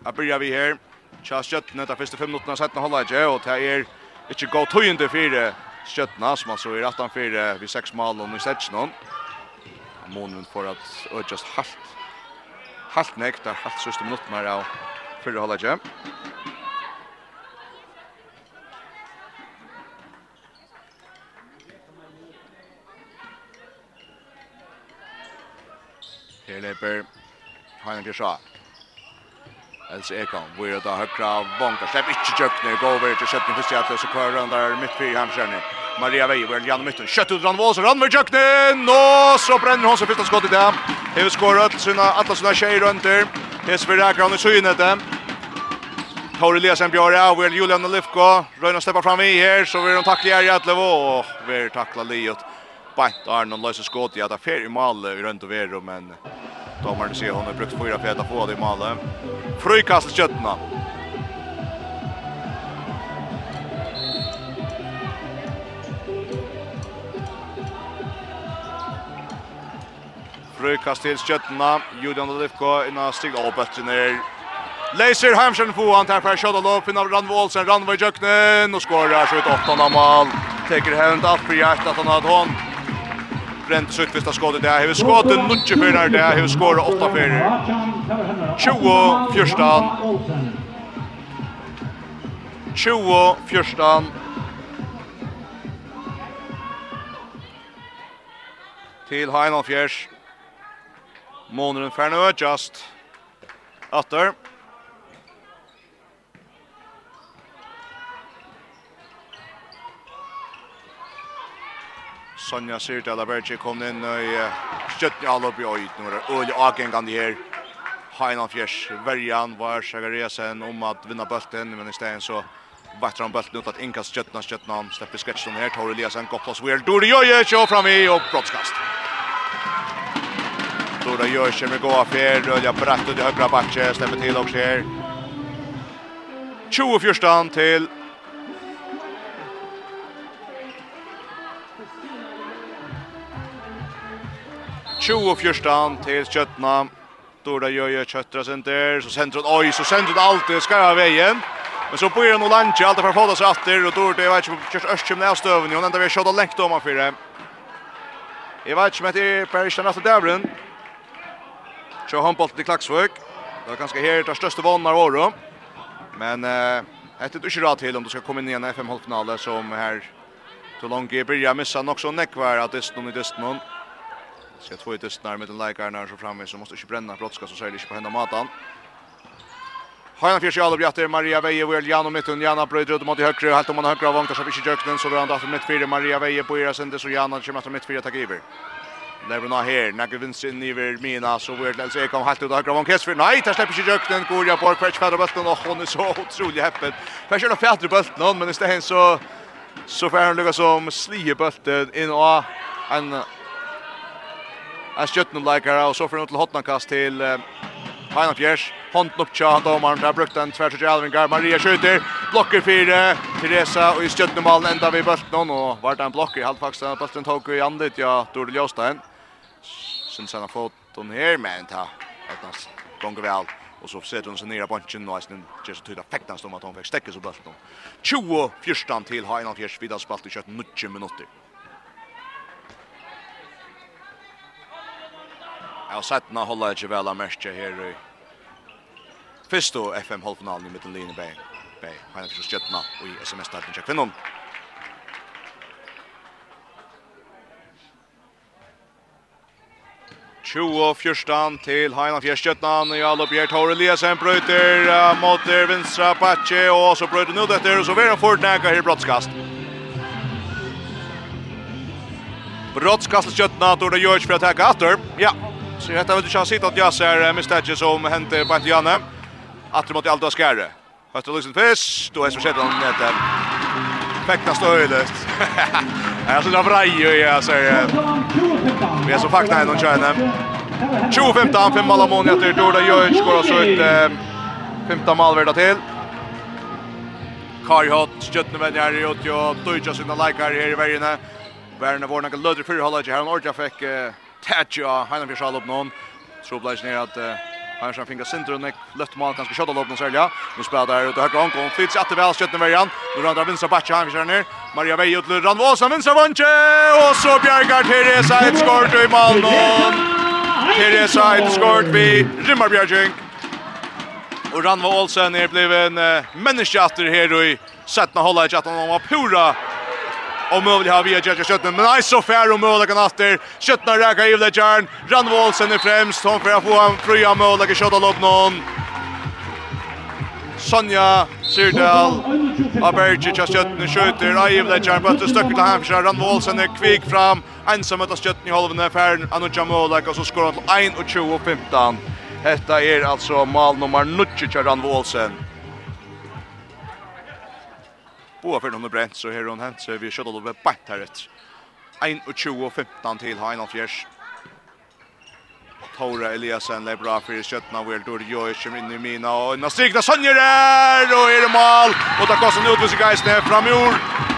Här börjar vi här. Charles Jötne där första 5 minuterna sätter när håller och det är inte gå tojande för Jötne som så är 18 för vi sex mål och nu sätts någon. Månen för att just halt Halt nekt, der halt sørste minutt mer av fyrre holdet ikke. Her leper Heiner til Sjak. Els Ekon, hvor er det da høyre av Vonka, slipper ikke kjøkkenet, går over til kjøkkenet, først i atles og kører han der midt fyrir hamskjørning. Maria Weiberg, Janne Mytten, kjøtt ut Randvål, så Randvål Jøknen, Nå så brenner hon som fyrsta skott i det. Hever skåret, sina, alla sina rundt under. Hes vi rækker han i synet det. Tor Eliasen bjør av, vel Julian og Lifko. Røyna steppar fram i her, så vil hon her i Atlevo, og vil takla Liot. Bant Arnon løser skott i at det fer i malet i rundt og vero, men domaren sier hon har brukt fyra feta på det i malet. Frykast kjøttene. Brukast til skjøttene. Julian Olivko innan stig av bøttene her. Leiser Heimsen får han tar per shot och lopp innan Randvo Olsen. Randvo i jöknen och skorar så ut åtta mål. Teker hänt upp för hjärtat att han hade hon. Brent Suttvist har skått det. Hur skått en nutje för när det. Hur skårar åtta för. 20 fyrstan. 20 fyrstan. Till Heinolf Fjärs. Måneren Fernø, just atter. Sonja Sirtala Berge kom inn i støtten i Alabergi og øyt. Nå er det øye avgengene her. Heinan Fjers, verjan var Sagaresen om at vinna bulten, men i stedet så Bättre han bulten ut att Inkas Jötna Jötna släpper sketchen her. Tore Eliasen kopplas Weird. Dori Jöje kör fram i och brottskast. Dora Jörsson med goa fjer, rölja bratt ut i högra backe, stämmer till också här. 20-14 till Tjo och fjörstan till Köttna. Dora Jöje köttra center. Så centret, oi, så centret alltid ska jag vägen. Men så bor börjar nog Lange alltid å få det seg atter, og Dora, jeg vet inte, körs Örstkjum när jag stöven. Hon ändå vill köta lengt om han för Jeg vet ikke om det er Per Ishtan efter Dävren. Så handboll til Klagsvøk. Det er ganske her det største vannar året. Men eh ett du ikke rad til om du ska komma in i en FM halvfinale som här til langt i början missa nok så näck av att det i desten. Ska två i desten med den likar när så framme så måste ju bränna brottska så säger det på hända matan. Hanna Fjärs i alla bjatter, Maria Veje, Will och mittun, Jana bröjder ut mot i högre, helt om man högre av vångt, så blir inte jöknen, så blir han då mitt fyra, Maria Veje på era sänder, så Jana kommer att mitt fyra, tack iver. Lever nå her, nekker vinstre inn i ver mina, så vart Lels Ekholm helt ut av Gravon nej Nei, der slipper ikke går Gorja på Kvetsch Fæderbølten, og hun er så utrolig heppen. Kvetsch er noe Fæderbølten, men i stedet så, så får han lukka som sliebølten inn og en, en skjøttenleikere, og så får han til hotnakast til Heina Fjers. Hånden opp tja, han domaren, der brukte en tvers og Alvingar. Maria skjuter, blokker fire, Teresa, og i skjøttenemalen enda vi bølten, og var det en blokker, halvfakst, bølten tog i andet, ja, Doril Jostein syns han har fått den här men ta att han gånger väl och så sätter hon sig ner på bunchen och sen ger så tydligt fäktar som att hon fick stäcka så bulten. 20 fjärstan till har en av fjärs vidare spalt i kött 90 minuter. Ja, sättna håller jag väl av märke här i Fyrst FM halvfinalen i mitten linje bäg. Bäg, han är förstås och i SMS-starten tjekk kvinnon. 20-14 til Heinan Fjärstjötnan. I alla Bjert har Eliasen bröter uh, mot der vinstra Batche og så brøyter nu dette, og så vil han fortnäka här brottskast. Brottskast til då Tore görs for å täcka Atter. Ja, så dette vil du ikke ha sitt at jag ser misstaget som hände på Janne. Atter mot Alda Skärre. Hötter Luxen Fiss, då er så sett han nede. Fekta Fäktas då höjligt. det så där vraj ju jag säger. Vi er så fakta i någon tjärne. 20-15, fem mål av månader till Dorda Jöjc går alltså ut eh, 15 målvärda till. Kari Hott, Stjötne vänjer i åt och Dujja sina likar här i värjene. Värjene var några lödre fyra hållet här. Han orkar fick eh, Tatja, Heinan Fjörsal upp någon. Så blir det att Här som fingar Sinter och Nick lött mål kanske skjuta loppen så ja. Nu spelar där ute högra ankom. Fitz att väl skjuter med igen. Nu rundar vänstra backa han kör ner. Maria Vej ut till Ranvåsa vänstra vanche och så Bjärgar Teresa ett skott i mål. Teresa ett skott vi Rimmar Bjerging. Och Ranva Olsen är bliven människa efter här i sätta hålla i chatten om pura och möjligt har vi att göra köttet. men nej så fär och möjligt kan åter skjutna räka i det järn Randvålsen är främst hon för att få en fria möjligt skjuta lopp någon Sonja Syrdal Abergi just skjutna skjuter i det järn på stöcker till Hampshire Randvålsen är kvik fram ensam att skjutna i halvan fär. Anuja möjligt och så skorar han till 1 och 20 och 15 Hetta er altså mal nummer 9 til Randvålsen. Boa för nummer Brent så här hon hänt så vi skjuter då bänt här rätt. 1 och 20 och 15 till Hein Fjärs. Tora Eliasen är bra för skötna väl då gör ju in i mina och en strikna Sonjer där och är det mål och där kastar nu ut sig guys ner framjord.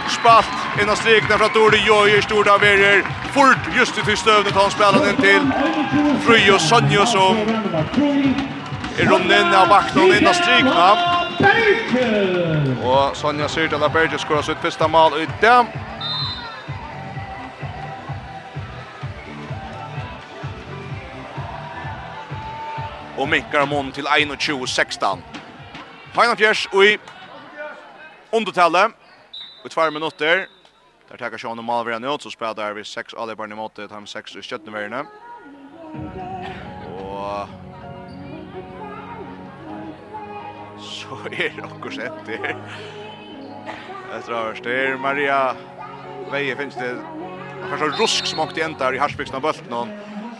Spalt en av strikna från Tor Jojo i av verer. Fort just i stövnet han spelar den till Fröjo Sonjo som är runnen av vakten innan strikna. Berge! Og Sonja Syrdala Berge skorar sitt första mål i dag. Og minkar mån til 21-16. Heina Fjers og i undertallet. I tvær minutter. Der tackar Sean och Malvera nu så spelar där vi 6 alibarn i måte, tar han 6 i sköttnevärna. Og så er okkur sett her. Jeg tror det er Maria Veie finnes det kanskje rusk smokt igjen der i Harsbygsen av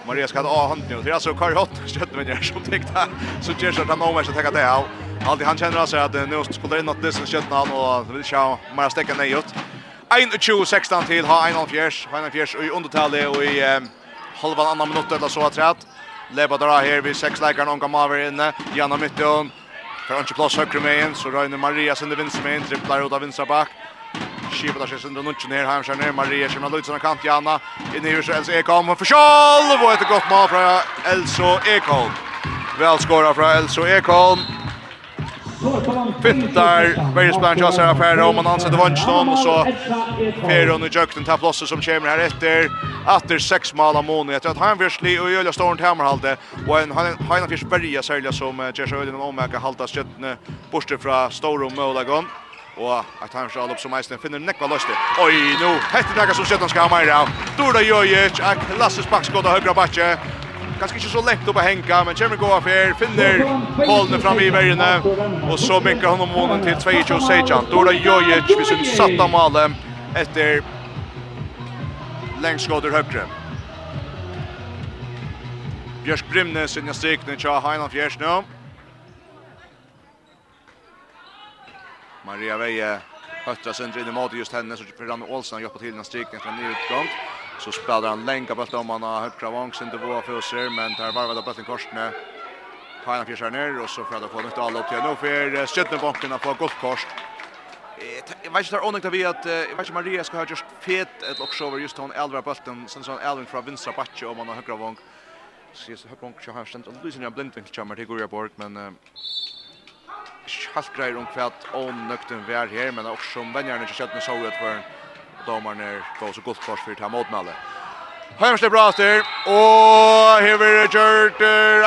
Maria skal ha hånden jo. Det er altså Kari Hott, det som tenkte så gjør seg at han omvendt ta det av. Alltid han kjenner alltså at nå skulle det inn at det som skjøttene han og vil se ha mer ner ned ut. 21-16 til ha 1-4, 1-4 i undertallet og i halvan annan minutt eller så att Leba drar här vid sex läkaren kan över inne. Janna Mytton För han plats högre med en så Röjne Maria sen det vinst med en dribblar ut av vinstra back. Skiva där sen den nutchen ner här sen Maria som har lutsarna kant Janna in i huset, Israels Ekholm för Schall och ett gott mål från Elso Ekholm. Väl skora från Elso Ekholm. Fittar, Bergesbjörn här affär om man ansätter Vansson och så Ferron och Jökten tar plats som kommer här efter efter sex mål av Moni. Jag tror att han virsli och Jöla står inte hemmahalde och en han fisk berga sälja som Jerzy Ölen och Omega halta sköttne borste från Storum Målagon. Och att han skall upp som Eisen finner nekva löste. Oj, nu hette nekka som sköttan skal ha meira. Dorda Jojic, en klassisk bakskåd av högra backe. Kanskje ikke så lett opp å henka, men kommer gå av her, finner hålene fram i veiene, og så mycket han om månen til 22 Sejan. då Jojic vi sin satta male etter lengskåder høyre. Bjørsk Brimnes inn i strikene til Heinan Fjers nu Maria Veje Höttra sendri in i måte just henne, så Fernando Olsen har hjulpet till den från ny utgång så spelar han länka på om han har högra vångs inte våra för men där var det bollen kors med Kajan fjärsar ner och så får det få nytt all upp till nu för att på gott kors. Jag vet inte om det vi att jag vet inte Maria ska ha just fet ett lock shower just hon elva bollen sen så Elvin från vänstra backe om han har högra vång. Så jag har kommit jag har stänt och lyser jag blindvink kommer till Goria Borg men Halkgreier om kvart om nøkten vær her, men også om vennjerne ikke Kjøttene så ut for en domarna går så gott kors för ta mot Nalle. Hemsle Braster och Hever Jert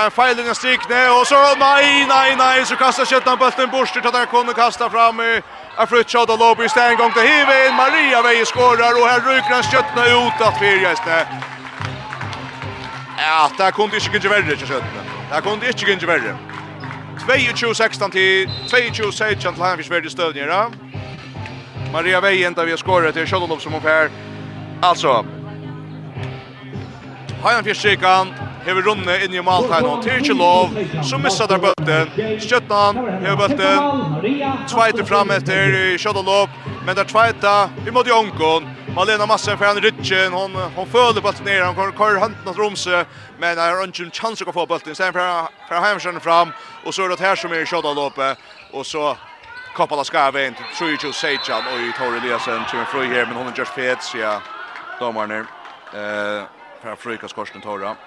en fejling av Strikne och så nej nej nej så kastar köttan bollen bort till där kunde kasta fram en frutshot och lobby i en gång till Hever Maria Veje skorar och här ryker han köttna ut att Fyrjäste. Ja, det kunde inte gå värre till köttna. Det kunde inte gå värre. 22-16 till 22-16 till Hemsle Braster Ja. Maria Vejen där vi har skåret till Kjöldolov som ungefär. Alltså. Hajan Fjerstrikan hever runne inn i Maltain og Tirki Lov som missar der bøtten Skjøttan hever bøtten Tveite fram etter Kjöldolov. men der Tveita i måte Jonkon Malena Massen för han Rytchen hon hon föll på ner han kör kör handen åt Romse men har inte en chans att få bollen sen för för Hemsen fram och så är det här som är Kjøttalov och så Koppala skarven Tror ju Sejan och Tor Eliasen till en fri här men hon har just fet ja. Domaren eh för att fryka skorsten Torra.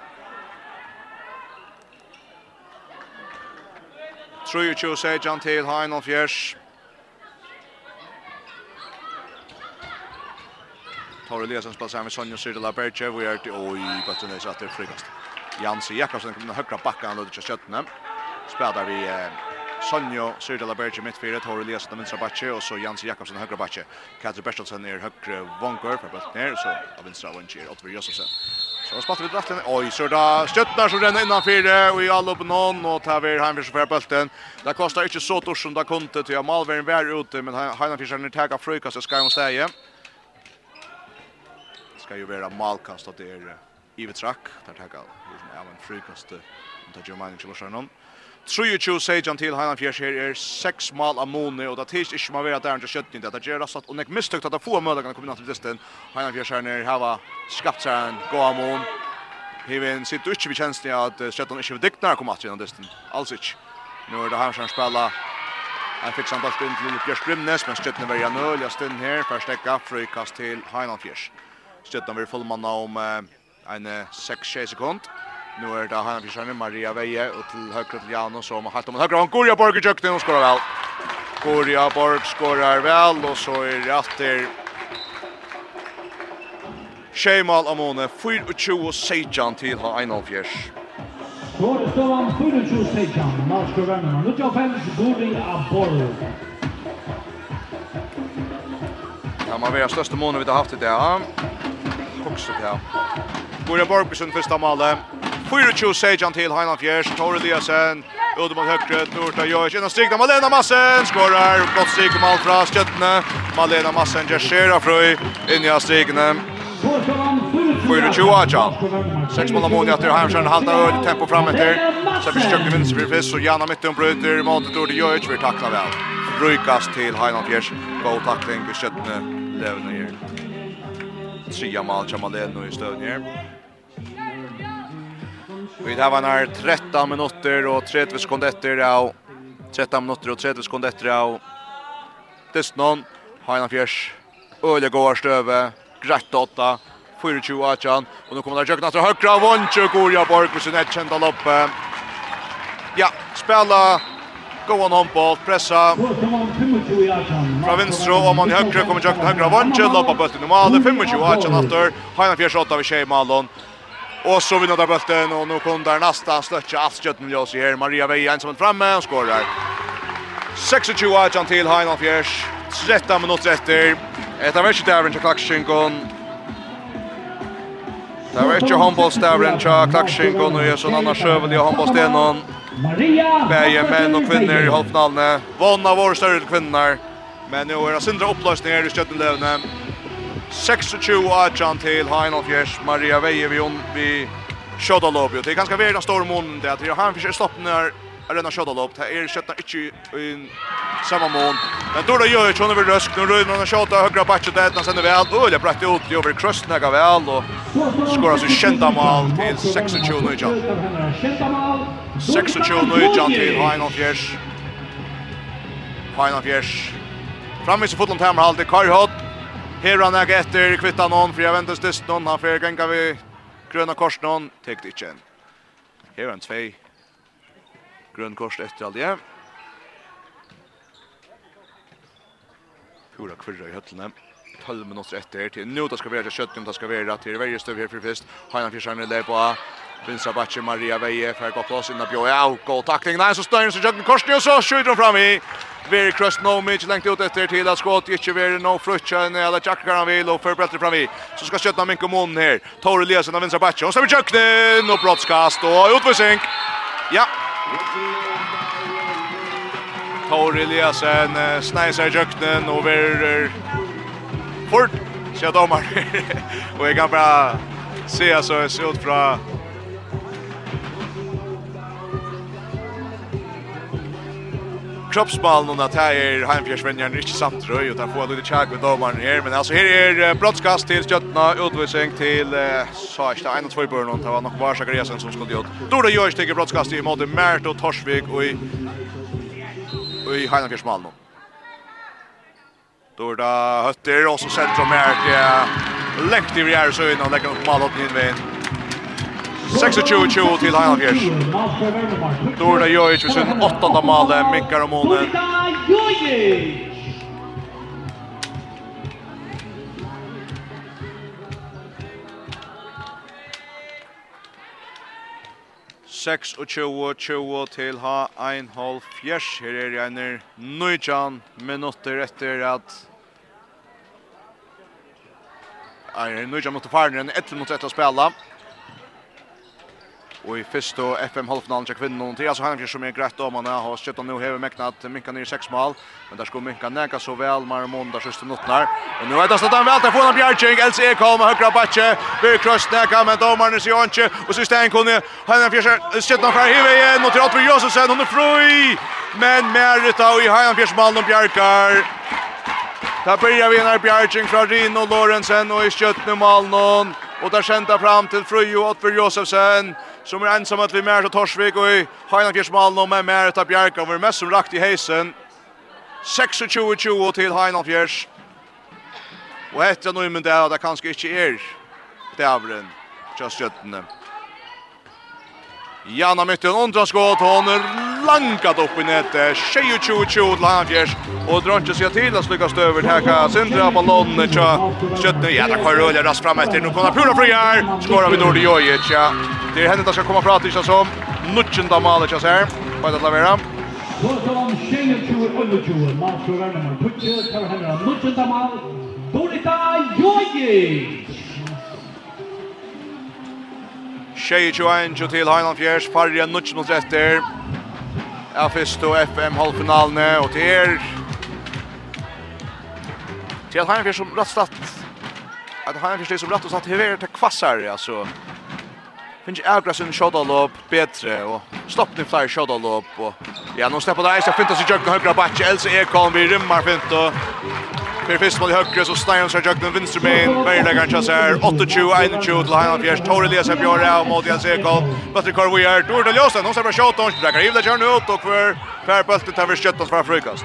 ju Sejan till Heinolf Fjärs. Tor Eliasen spelar sig med Sonja Sirdala Berche. Vi är till oj, bara det är så att det frykast. Jansi Jakobsen kommer högra backa han och det kör Spelar vi Sonjo Syrdala Berge mittfyret, Hore Eliasen av vinstra batje, og så Jans Jakobsen av høyre batje. Kadri Bertelsen er høyre vonker, for bøtt ned, så av vinstra vonker er Ottver Jøssensen. Så spalter vi drattlen, oi, Sørda Støttner som renner innan fire, og i all opp noen, og tar vi Heimfjers for bølten. Det kostar ikke så torsk som det kunde, til Malveren vær ute, men Heimfjers er nirtega frøykast, det skal jo stege. Det skal jo være malkast, og det er Ivetrakk, der tega, det er en frøykast, det er jo mening til å skjønne noen. 23 sejan til Heinan Fjers her er 6 mal av Moni, og det er tis ikke man vera der enn til kjøttning, det er gjerne satt, og nek mistykt at det få mødagene kom inn til listen, Heinan Fjers her nere hava skapt seg en gå av Mon, Hivin sitter ikke ved kjenslen at Kjøttan ikke vil dikna kom at gjennom listen, alls ikke. Nå er det her som spela, han fikk samt alt inn til Lille Fjers Grimnes, men Kjøttan verja nøljast inn her, for stekka frøykast til Heinan Fjers. Kjøttan vil fullmanna om en 6-6 sekund. Nu er det Hanna Fischerne, Maria Veje och till högre till Janus som har haft om høyre. han Gorja Borg i jökten och skorar väl. Gorja Borg skårer vel, og så er det etter Shemal Amone 24 sejan til ha en avfjärs. Går står han 24 sejan. Marskovan nummer 95 Gorja Borg. Ja, man vet största månen vi har haft i det här. Också det här. Gorja Borg på första målet. Fyra tjo sejan till Heinan Fjärs, Tor Eliasen, Udde mot högre, Norta Jojic, innan strikna Malena Massen, Skårar. gott strik om allt från Stjötne, Malena Massen gör skera fröj, in i strikna. Fyra tjo ajan, sex mål av ammonia till Heimskjärn, halta öd, tempo fram efter, sen försökte vinst för fisk, och gärna mitten bryter, matet Norta Jojic, vi tacklar väl. Brukast till Heinan Fjärs, god tackling, Stjötne, här. Tria mål. mal, Jamaleno i stödnir. Vi har var 13 minutter och 30 sekunder efter av 13 minutter och 30 sekunder efter av Destnon Heina Fjärs Öle går stöve Grätt 8 24 Achan och nu kommer det jökna till högra Vonche Gorja Borg med sin kända loppe. Ja, spela gå on pressa. Fra venstre og man i høyre kommer jökna högra Vonche loppa bollen normalt 25 Achan efter, Heina Fjärs 8 vi Shay Malon Och så vinner där bulten och nu kom där nästa stötcha med oss här. Maria Veja ensam framme och skorar. 26 Ajan till Heinal Fjärs. 13 minuter efter. Ett av värsta även till Klaxschinkon. Det var inte handbollstävlen till Klaxschinkon och är sån annars övel i handbollstenon. Bäge män och kvinnor i halvfinalen. Vann av våra större kvinnor. Men nu är det sindra upplösningar i Sköttenlövnen. 26 Arjan till Heinolf Jers Maria Veje vi on vi Shotta Lobby. Det är ganska värda stor mån det att han försöker stoppa när Arena Shotta Lobby. Det är skötta inte i samma mån. Men då gör ju Jonny Rösk nu rullar och högra backen där den sen väl och jag bräckte ut över krösten där väl och skorar så kända mål till 26 Arjan. 26 Arjan till Heinolf Jers. Heinolf Jers. Framme i fotland hemma det Kai Hott Her han er etter kvittan hon, for jeg venter styrst noen, han får genga vi grøna korsen hon, tekt ikke en. Her er en tvei grøn kors etter all det. Pura kvirra i høtlene. 12 minutter etter til nu det skal være til 17, det skal være til verjestøv her for fyrst. Heinan Fjersang er på Vinstra backen Maria Veje för gå plats innan Björn Ja, god tackling nej så Stein så Jöken Korsny och så skjuter hon fram i Very Crust no mitch längt ut efter till att skott inte ver no frutcha när alla jackar han vill och förbereder fram i så ska skjuta min kommun här Tor Eliasson av vinstra backen och så blir jöggen och broadcast och utvisning Ja. Tor Eliasson snäser jöggen och ver fort så domar. Och jag kan bara se alltså ut från kroppsballen att här är Heimfjärsvänjan inte samt röj och där får lite tjag med domaren här men alltså här är brottskast till Stjötna utvisning till Sarsta 1 2 början och det var nog Varsa Gresen som skulle gjort. Då då görs till brottskast i mot Mert och Torsvik och i och i Heimfjärsmallen. Då där hötter och så centrum Mert läkt i rear Järvsö innan lägger upp bollen in vid 26-20 til Heinalfjers. Dorda Jojic vid sin åttanda male, minkar og månen. Seks og tjoe, tjoe til ha ein halv fjers. Her er jeg regner nøytjan minutter etter at Nei, nøytjan måtte faren enn etter mot etter å spela. Og i första FM halvfinalen til kvinnen till alltså han som er greit om han har skjøttet nå hever över at Minka ner seks mål men der skulle Minka näka så vel, väl Marmon där sista notnar Og nå er det stedet han vel til Fona Bjergjeng, Else Ekholm kommer høyre backe vi cross näka men domaren ser inte och så stäng kunde han skjøttet fjärde skjutit några hiva igen mot Rotby Josefsen hun er fri men Merita og i han fjärde mål de Bjärkar Där börjar vi när Bjärching från Rino Lorentzen och i skjutna mål någon och där skända fram till Frujo Otver Josefsen som er ensam at vi mer til Torsvik og i Heinan Fjersmalen og med mer til Bjerka og vi er mest som rakt i heisen. 26-20 til Heinan Fjers og etter noe med det at det kanskje ikke er det avren til Stjøttene Janna mytte en undraskott. Hon er langat upp i nätet. 22-20 till Havgers. Och Dronche ser till att slyckas över. til hekka, Sindra ballonen. Tja, skjøttene, Ja, det kommer rulle rast fram etter, Nu kommer Pura fri her, Skårar vi Nordi Jojic. Ja. Det er henne som ska komma fram till sig som. Nutschenda Malic här. Bajda Tlavera. Bortom 22-20. Matsurar nummer 20. Tar henne Nutschenda Malic. Dorita Jojic. Tjeje 21 til Heinan Fjers, farge 0 mot etter. Ja, først og FM halvfinalene, og til her. Til Heinan Fjers som rett statt. At Heinan Fjers som rett og statt hever til kvassar, altså. Finns avgras under shotalopp bedre, og stoppning flere shotalopp, og ja, nå stepper det så fint finnes i jøkken høyre bakke, Else Ekholm, vi rymmer fint, og Per mål i högre så Stein ska jökna vänster ben. Berla kanske så här 28-21 till Heinz Fjärs. Tore Elias här gör och Modi Azekov. Patrick Carver är Tor de Ljosen. De servar shot on. Där Givla kör nu ut och för Färbultet tar vi köttet från frukast.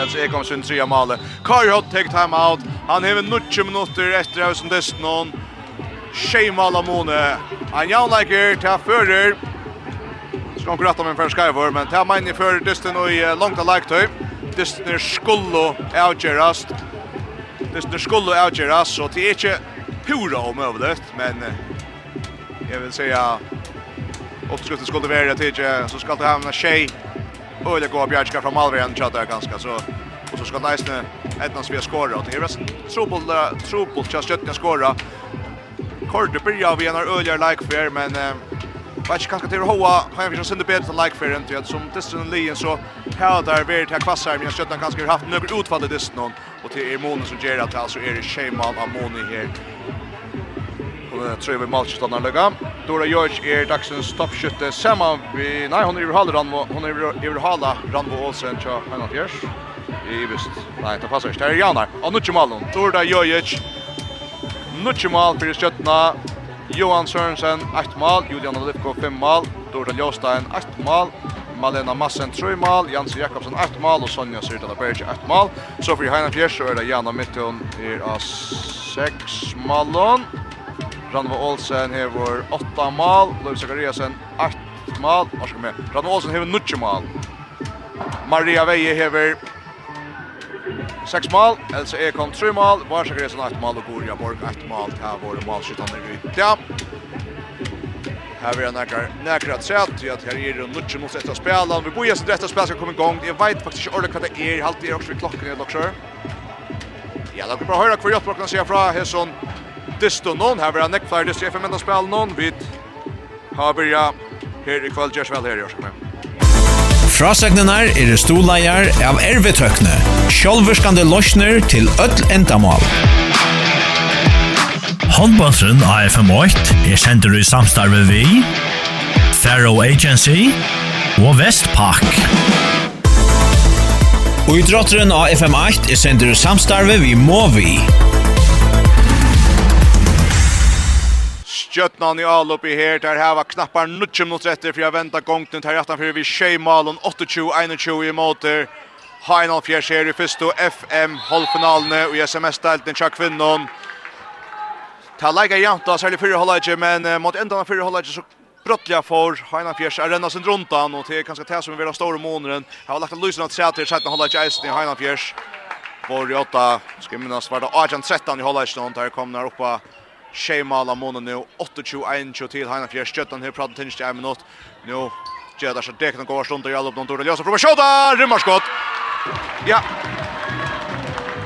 Alltså är sin tredje mål. Carver har tagit time out. Han har 90 minuter efter husen Desnon. Sheimal Mone. Han jaunager fører. Skal ikke rette med en färskajvor, men tar man i fører dysten och i langt av lagtöj dysner skullo avgjerast. Dysner skulle avgjørast, så det er ikke pura omøvlet, men jeg vil säga uppskriften skulle vara ikke, så ska det hamna tjej og det går Bjärska från Malvren chatta ganska så och så ska Nice etnas spela skora och det är trubbel trubbel just att skora Kort börjar vi en öligare like fair men vet kanskje til Hoa, har vi sender bedre til like for enn som distan Lien så her der ver til kvassar men skjøttan kanskje har haft nokre utfall i distan og til Ermonen som gjør at altså er det av Amoni her. Og det tror jeg vi mål stannar lukka. Dora George er dagsens toppskytte. Saman vi, nei, hon er i Hala Ranvo, hon er i Hala Ranvo Olsen tja Heinald Gjers. I visst, nei, det passar ikke, det er Janar, og Nutjemalon, Dora George, Nutjemal fyrir skjøttna, Johan Sørensen, 8 mål. Julian Olivko, 5 mål. Dorda Ljostein, 8 mål. Malena Massen, 3 mål. Jansi Jakobsen, 8 mål. Og Sonja Syrdala Berge, 8 mål. Så for Heina Fjers så er det Jana Mittun er av 6 mål. Ranva Olsen hever 8 mål. Løv Zakariasen, 8 mål. Varsågod med. Ranva Olsen hever 9 mål. Maria Veje hever sex mål, Elsa er kom mål, Varsa Gresen 8 mål och Gorja Borg ett mål. Det har vært målskyttene i Ja. Her er nekker, nekker at sett, ja, här är det mycket mot detta spel. vi börjar så detta spela ska komma igång. Jag vet faktiskt inte ordentligt vad det är. Halt är också vid klockan i dokker. Ja, då kan vi bare høre hva hjelpbrokkene sier fra, her sånn dysto noen, her er nekker det ser för får menn å spela någon vi har byrja Här i kväll görs väl här i årsakene. Frasegnenar er stoleier av ervetøkne, sjolverskande løsner til öll endamal. Håndbåndsen AFM8 er sender i samstarve vi, Faro Agency og Vestpak. Og i drotteren av FM8 er sender i samstarve vi Movi. stjötnan i Alupi här. Där här var knappar 90 mot etter för jag väntar gången. her jaftan för vi tjej malen 28-21 i måter. Heinald fjärs här i första FM halvfinalen och i SMS-delten tja kvinnon. Ta lägga jämt då, särskilt fyra halvleidje, men uh, mot ändan av fyra halvleidje så brottliga för Heinan Fjärs är renna sin rundan det är ganska tæs som vi vil ha stora måneren. Har lagt en lysen av tæt til sætten halvleidje eisen i Heinan Fjärs. Vår i åtta, ska minnas, var det 18-13 i halvleidje, der kom der oppa Shemal Amon nu 28-21 till Hanna Fjärstjötan här pratar tinst i en minut. Nu gör det så det kan gå stund i alla de dåliga lösa från skott. Rymmarskott. Ja.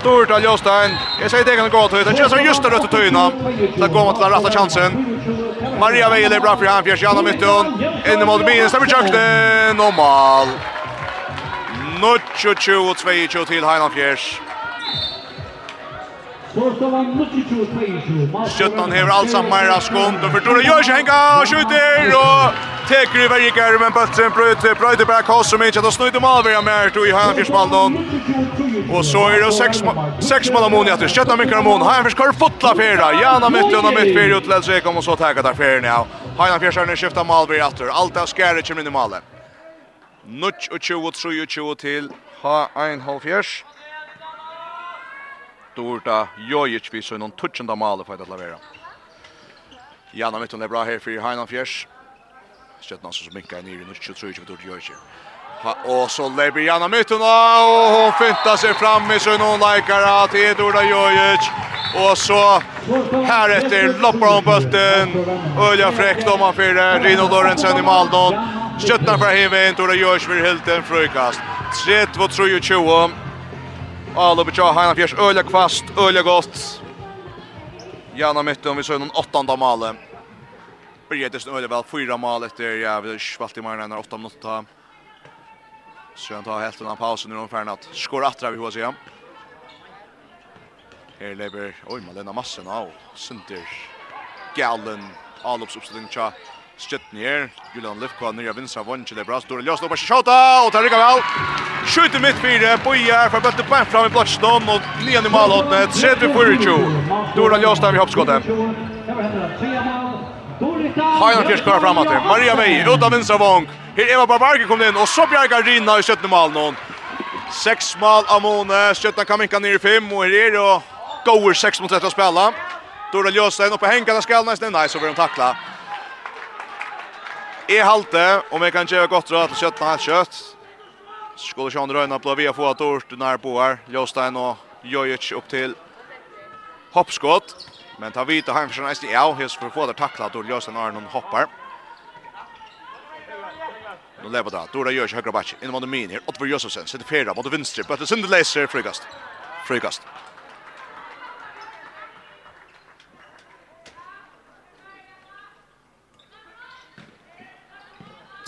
Dorda Ljostein. Jag säger det kan gå till höjden. Det känns som just det rätt och töjna. Det går mot den rätta chansen. Maria Veil är bra för han fjärs Janna Mytton. In mot Bien stämmer kökten. Normal. Nutt 22-22 till Heinan Fjärs. Skjøttan hever alt sammen mer av skånd, og Fortura gjør ikke henga, og skjuter, och teker i verger, men Bøttsen bröt brøyte bara kast som inte ikke, og snøyde malverja mer, og i Hagenfjørsmalden, och så är det sex mal amon i etter, Skjøttan mikker amon, Hagenfjørs kar fotla fjera, Jana Mittlund og Mittfjør ut til Elsekom, og så taget der fjeren, ja, nu er skifta malverja etter, allt er skjæret kommer in i malet. Nutch och 20 og 23 till, Ha 1 halvfjørs. Då da Jojic vi så någon touchande mål för att lavera. Janna mitt är bra här för Heinan Fjärs. Stjärnan som minkar ner i nu 23 för Jojic. Och så lever Janna mitt och hon fintar sig fram i så någon likar till Edorda Jojic. Och så här efter loppar hon bulten. Ölja fräckt om han för Rino Lorentzen i Maldon. Stjärnan för Heimen, Edorda Jojic blir helt en frukast. 3-2-3-20. Alla på Bichar Heina Fjärs öliga kvast, öliga gott. Janna Mytton, vi såg någon åttanda mål. Bredes öliga väl fyra mål efter ja, vi har svalt i marna när åtta minuter. Så han tar helt en paus nu ungefär natt. Skår attra vi HC. Här lever oj Malena Massen au, Sunter. Gallen Alops uppställning tja Støtten her, Julian Lefkva nye vinstra vann det det bra, Stora løs, og bare skjøta, og tar rikka vel. Skjøter midt fire, Bojer, for bøtte bænt fram i blotstånd, og lian i malåtene, 3-4-2. Dora løs der vi hoppskåttet. Heinan Kirsk kommer framåt här, Maria Vej, utan av vinstra vong. Her Eva Barbarke kom inn, og så bjergar Rina i 17 mal noen. Sex mal av Måne, Støtten kan minka ner i fem, og her er det, og goer 6 mot 1 å spela. Dora løs der, oppe hengar, da skal nesten, nei, så vil de tackla är halte om jag kan köra gott råd att kötta här kött. Skulle Sean Röna blå via få att ort när på här. Jostein och Jojic upp till hoppskott. Men ta vita han för nästa ja, här ska få det tacklat och Jostein Arnon hoppar. Nu lever det. Dora Jojic högra back. In mot min här. Ottvar Josefsen sitter fjärda mot vänster. Bötter Sundelaiser frikast. Frikast. Frikast.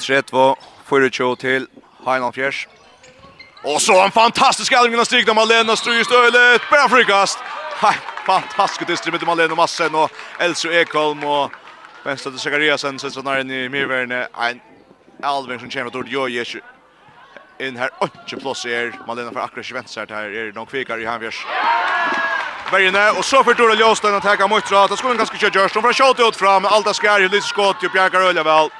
32, 24 til Heinald Fjers. Och så en fantastisk allmänna stryk där Malena stryker stölet. Bara frikast. Hej, fantastisk distribution Malena Massen och Elsu Ekholm og Bästa till Zakariasen sen så när i Mirverne. En Alvin som kommer åt Jojic. In här åtta plus är Malena för akkurat vänster här är de kvikar i Hanfjärs. Bergene, och så för Dora Ljåsten att täcka mot rata. Skolan ganska kört Jörsson från skott ut fram. Alta skär i lyskott, ju Bjarkar Öljavall.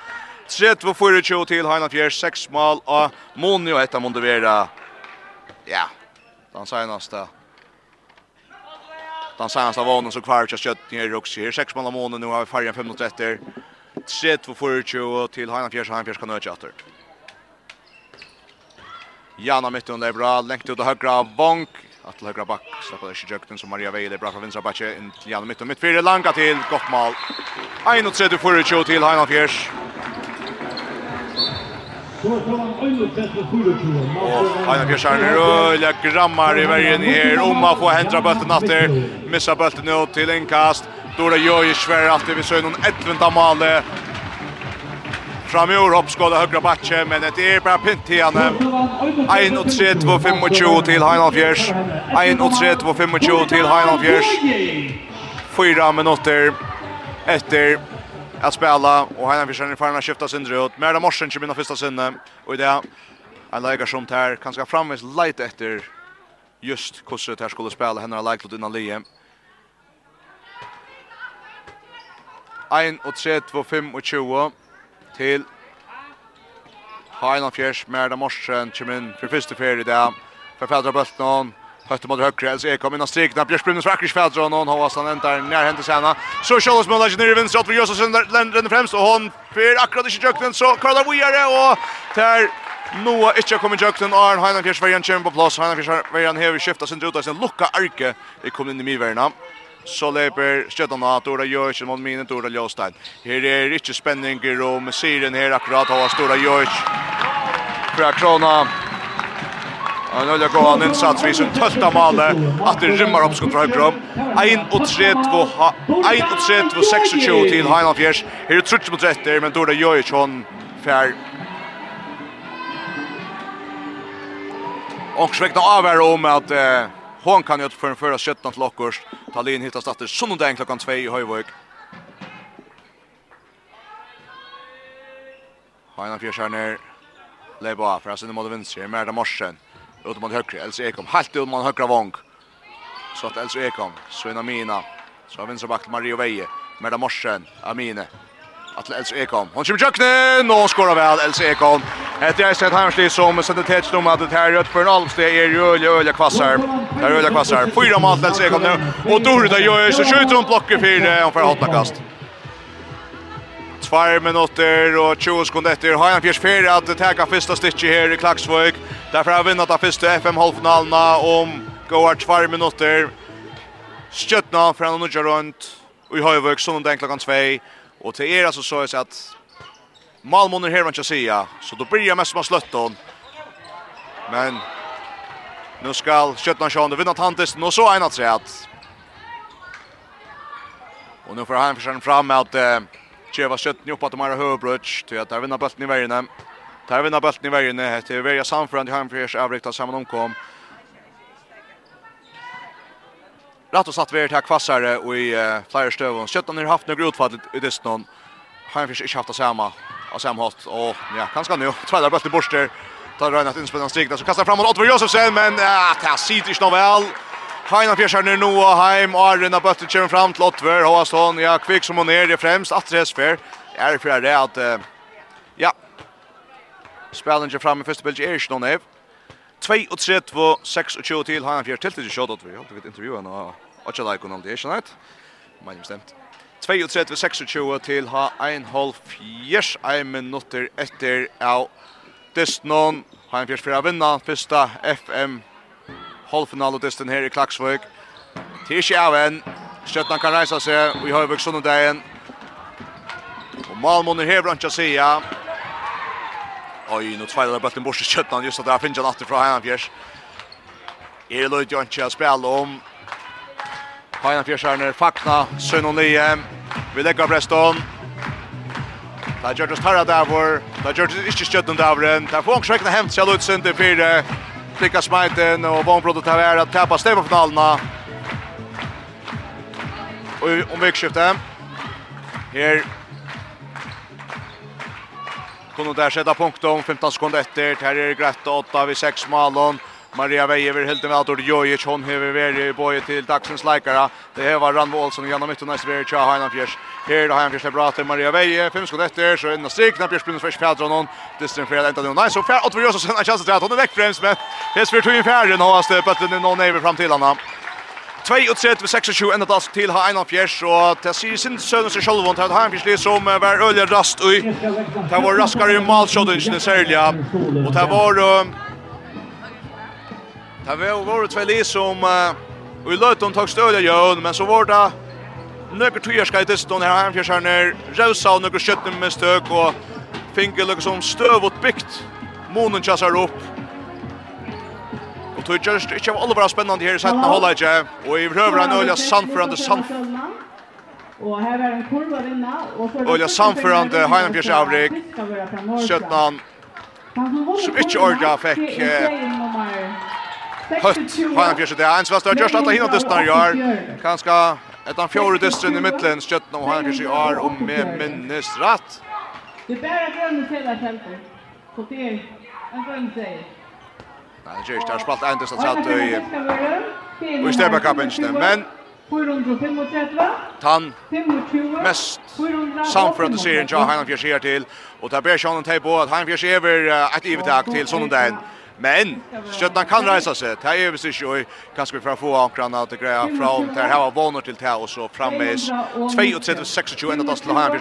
30 for 20 til Heinan Fjær, 6 mål av Moni, og etter måtte være, ja, den senaste, den senaste vånen som kvar ikke skjøtt nere og sier, 6 mål av Moni, nu har vi fargen 5 mot etter, 30 for 20 til Heinan Fjær, så Heinan Fjær skal nødja etter. Jana mitt under bra, lengt ut av høyre, Vonk, att högra back släppa det sjökten som Maria Veide bra från vänstra backe in till Janne mitt mitt fyra langa till gott mål. 1-3 för 20 till Heinan Fjärs. Hanna Bjørsson røyla grammar i vägen här om å få hendra bulten efter missa bøtten nå til innkast Dora Jøy svär alltid vi ser søgn hon ettlunda male Framjor hoppskåla högra batche men det är bara pint igen. 1 och 3 2 5 och 20 till Heinolf Fjärs. 1 och 3 2 5 och 20 till Heinolf Fjärs. Fyra minuter efter att spela. Och Heinan Fischer får att skifta sin ut. Mer Morsen kommer in första sinne. Och i det en lägger som där kanske framvis lite efter just hur det här skulle spela henne har lagt innan Lie. 1 och 3 2 5 och 2 til Heinan Fjers, Merda Morsen, kommer inn för första fjärde For För fädra bulten Hötte mot högre, alltså Ekholm innan strikna. Björk Brunnes för Akersfält, så någon har han ändar när händer sena. Så Charles Mulla lägger ner i vänster, Ottvar Jönsson länder främst, och hon fyr akkurat i köknen, så Karla Vujare, och där Noah ikke har i jøkken, og Arne Heinan Fjersvergen kommer på plass. Heinan Fjersvergen hever skiftet sin ruta, sin lukka arke i kommunen i Miverna. Så leper Stjøtan av Dora Jøys, mot mine Dora Ljåstein. Her er ikke spenninger om siren her akkurat, og Dora Jøys fra Krona Han har gått en insats vid sin tölta male att det rymmer opp skott fra Grom. 1 och 3 2 1 och 3 2 6 och 2 till Heinolf Fjärs. Här mot retter, men då det gör ju hon fär. Och sväckna av här om att eh, hon kan ju för en förra 17 till Lockers. Talin hittar starter söndag klockan 2 i Höjvik. Heinolf Fjärs här ner. Leibar, för att sen måste vinna. Merda Morsen ut mot högre. Elsa Ekholm halt ut mot högra vång. Så att Elsa Ekholm Svena Mina. Så har vänsterback Mario Veje med där morsen Amine. Atle Elsa Ekholm. Hon kommer jöknen och skorar väl Elsa Ekholm. Ett är sett Hamsli som sätter tätt stom att det här rött för Almste är ju öliga öliga kvassar. Där öliga kvassar. Fyra mål Elsa Ekholm nu och Dorda gör så skjuter hon blocker för hon får hålla kast. Tvær minutter og 20 sekunder etter. Har han fjers fyrir at teka fyrsta stikki her i Klagsvøk. Derfor har vinnat av fyrsta FM-halvfinalene om går tvær minutter. Skjøtna fra han nudja rundt i Høyvøk, sånn den klokkan 2. Og til er altså så er at Malmåner her man ikke sier, så då blir jeg mest med sløtten. Men nu skal Skjøtna sjående vinna tantisten, og så en seg at. Og nu får han försöka fram at... Eh, Tjeva skjøtten opp at de har höbröts. Till att där vinner bulten i vägen. Där vinner bulten i vägen. til är Verja samfunnet i Hamfriers avriktat sammen omkom. Rett og satt vi er til kvassare og i uh, flere stövon. Skjøtten har haft noe utfall i distan. Heimfriers ikke haft det samme, Och samme hatt. Og ja, kanske nu. Tvärdar bulten i borster. Tar Reinhardt inspelaren strikna så kastar mot Otto Josefsen. Men ja, det här sitter inte väl. Heina Fjersarner nu og heim, og Arjen har bøttet kjøren fram til Ottver, Håaston, ja, kvikk som hon er i fremst, at det er det Jeg at, uh, ja, spelen ikke fram i første bildet er ikke noen hev. 2 og 3, 2, 6 og 20 til, Heina Fjers, til til kjøtt Ottver, jeg har intervjuet henne, og ikke like henne, det ikke nøyt. Men bestemt. 2 og 3, 2, 6 og 20 til, ha en halv fjers, en minutter etter av Distnon, Heina Fjers for å vinne, første FM halvfinal och halvfinalutisten här i Klaksvøk. Tisje av en. Stjøtnan kan reise seg i Høyvøk Sundedagen. Och Malmon er här blant å säga. Oj, nu tveiler det bøtten bort i Stjøtnan, just att det här finns finnes natt ifrån fra Heinanfjers. Er løyde jag inte att spela om. Heinanfjers är när fakna, Sön och nye. Vi legger Breston. Det er Gjørtes Tarra Davor. Det er Gjørtes ikke Stjøtnan Davoren. Det er Fångsrekna hemmt seg løyde synd i fire. Flicka smiten och Vånbrodde tar här att tappa stämma finalerna. Och om växskifte. Här Kunde där sätta punkt om 15 sekunder efter. Här är det grätt 8 vid 6 Malon. Maria Veje vill helt med att Jojic hon hever i boje till dagsens likare. Det här var Ranvo Olsson genom mitten nästa veri Cha Hainan Fjärs. Här har han Fjärs bra till Maria Veje. Fem skott efter så en streak när Fjärs blir först Pedro någon. Distin fel inte nu. Nej så fär att vi gör så sen chans att hon är väck främst men det är svårt att infärja nu har stöpat den någon över fram till honom. 2-3-26 ända dags till ha en av fjers, det ser sin sønne sig själv om det Fjärs som var øyelig rast och Det var raskare i malskjødden, særlig, Och det var... Det var våre två li som uh, i löten tog stödja Jön, men så var det några trygarska i distan her Arnfjärsarner, Rausa og nøkker skjøtten med stök och finger liksom stöv åt bygt, monen tjassar opp. Og tøy just ikkje av allvar spännande her i sätten hålla inte. og i rövra en øyla sandförande sand. Og her er en kurva vinna. Öliga sandförande Heinefjärs avrik. Köttnan som inte orga fick. Høtt, Hajan Fjørs det en svært har just alle hinna dystnar i år. Kanskje et av fjore dystren i midtlen, skjøttene om Hajan Fjørs i år, om med minnes rett. Det är bara grønne til deg, Kjelter. På det er en grønne säger. Nei, det er ikke, det er spalt en dystene satt i, i Stebakapinsene, men 435. Tan mest samfrønte serien til Heinland Fjørs her til, og det er bare sjånen til på at Heinland Fjørs er et ivetak til sånn den. Men Stjøttan kan reisa seg. Det er visst ikke kanskje vi får få ankran at det greia fra om det her var våner til det og så frammeis 32-26 enda til han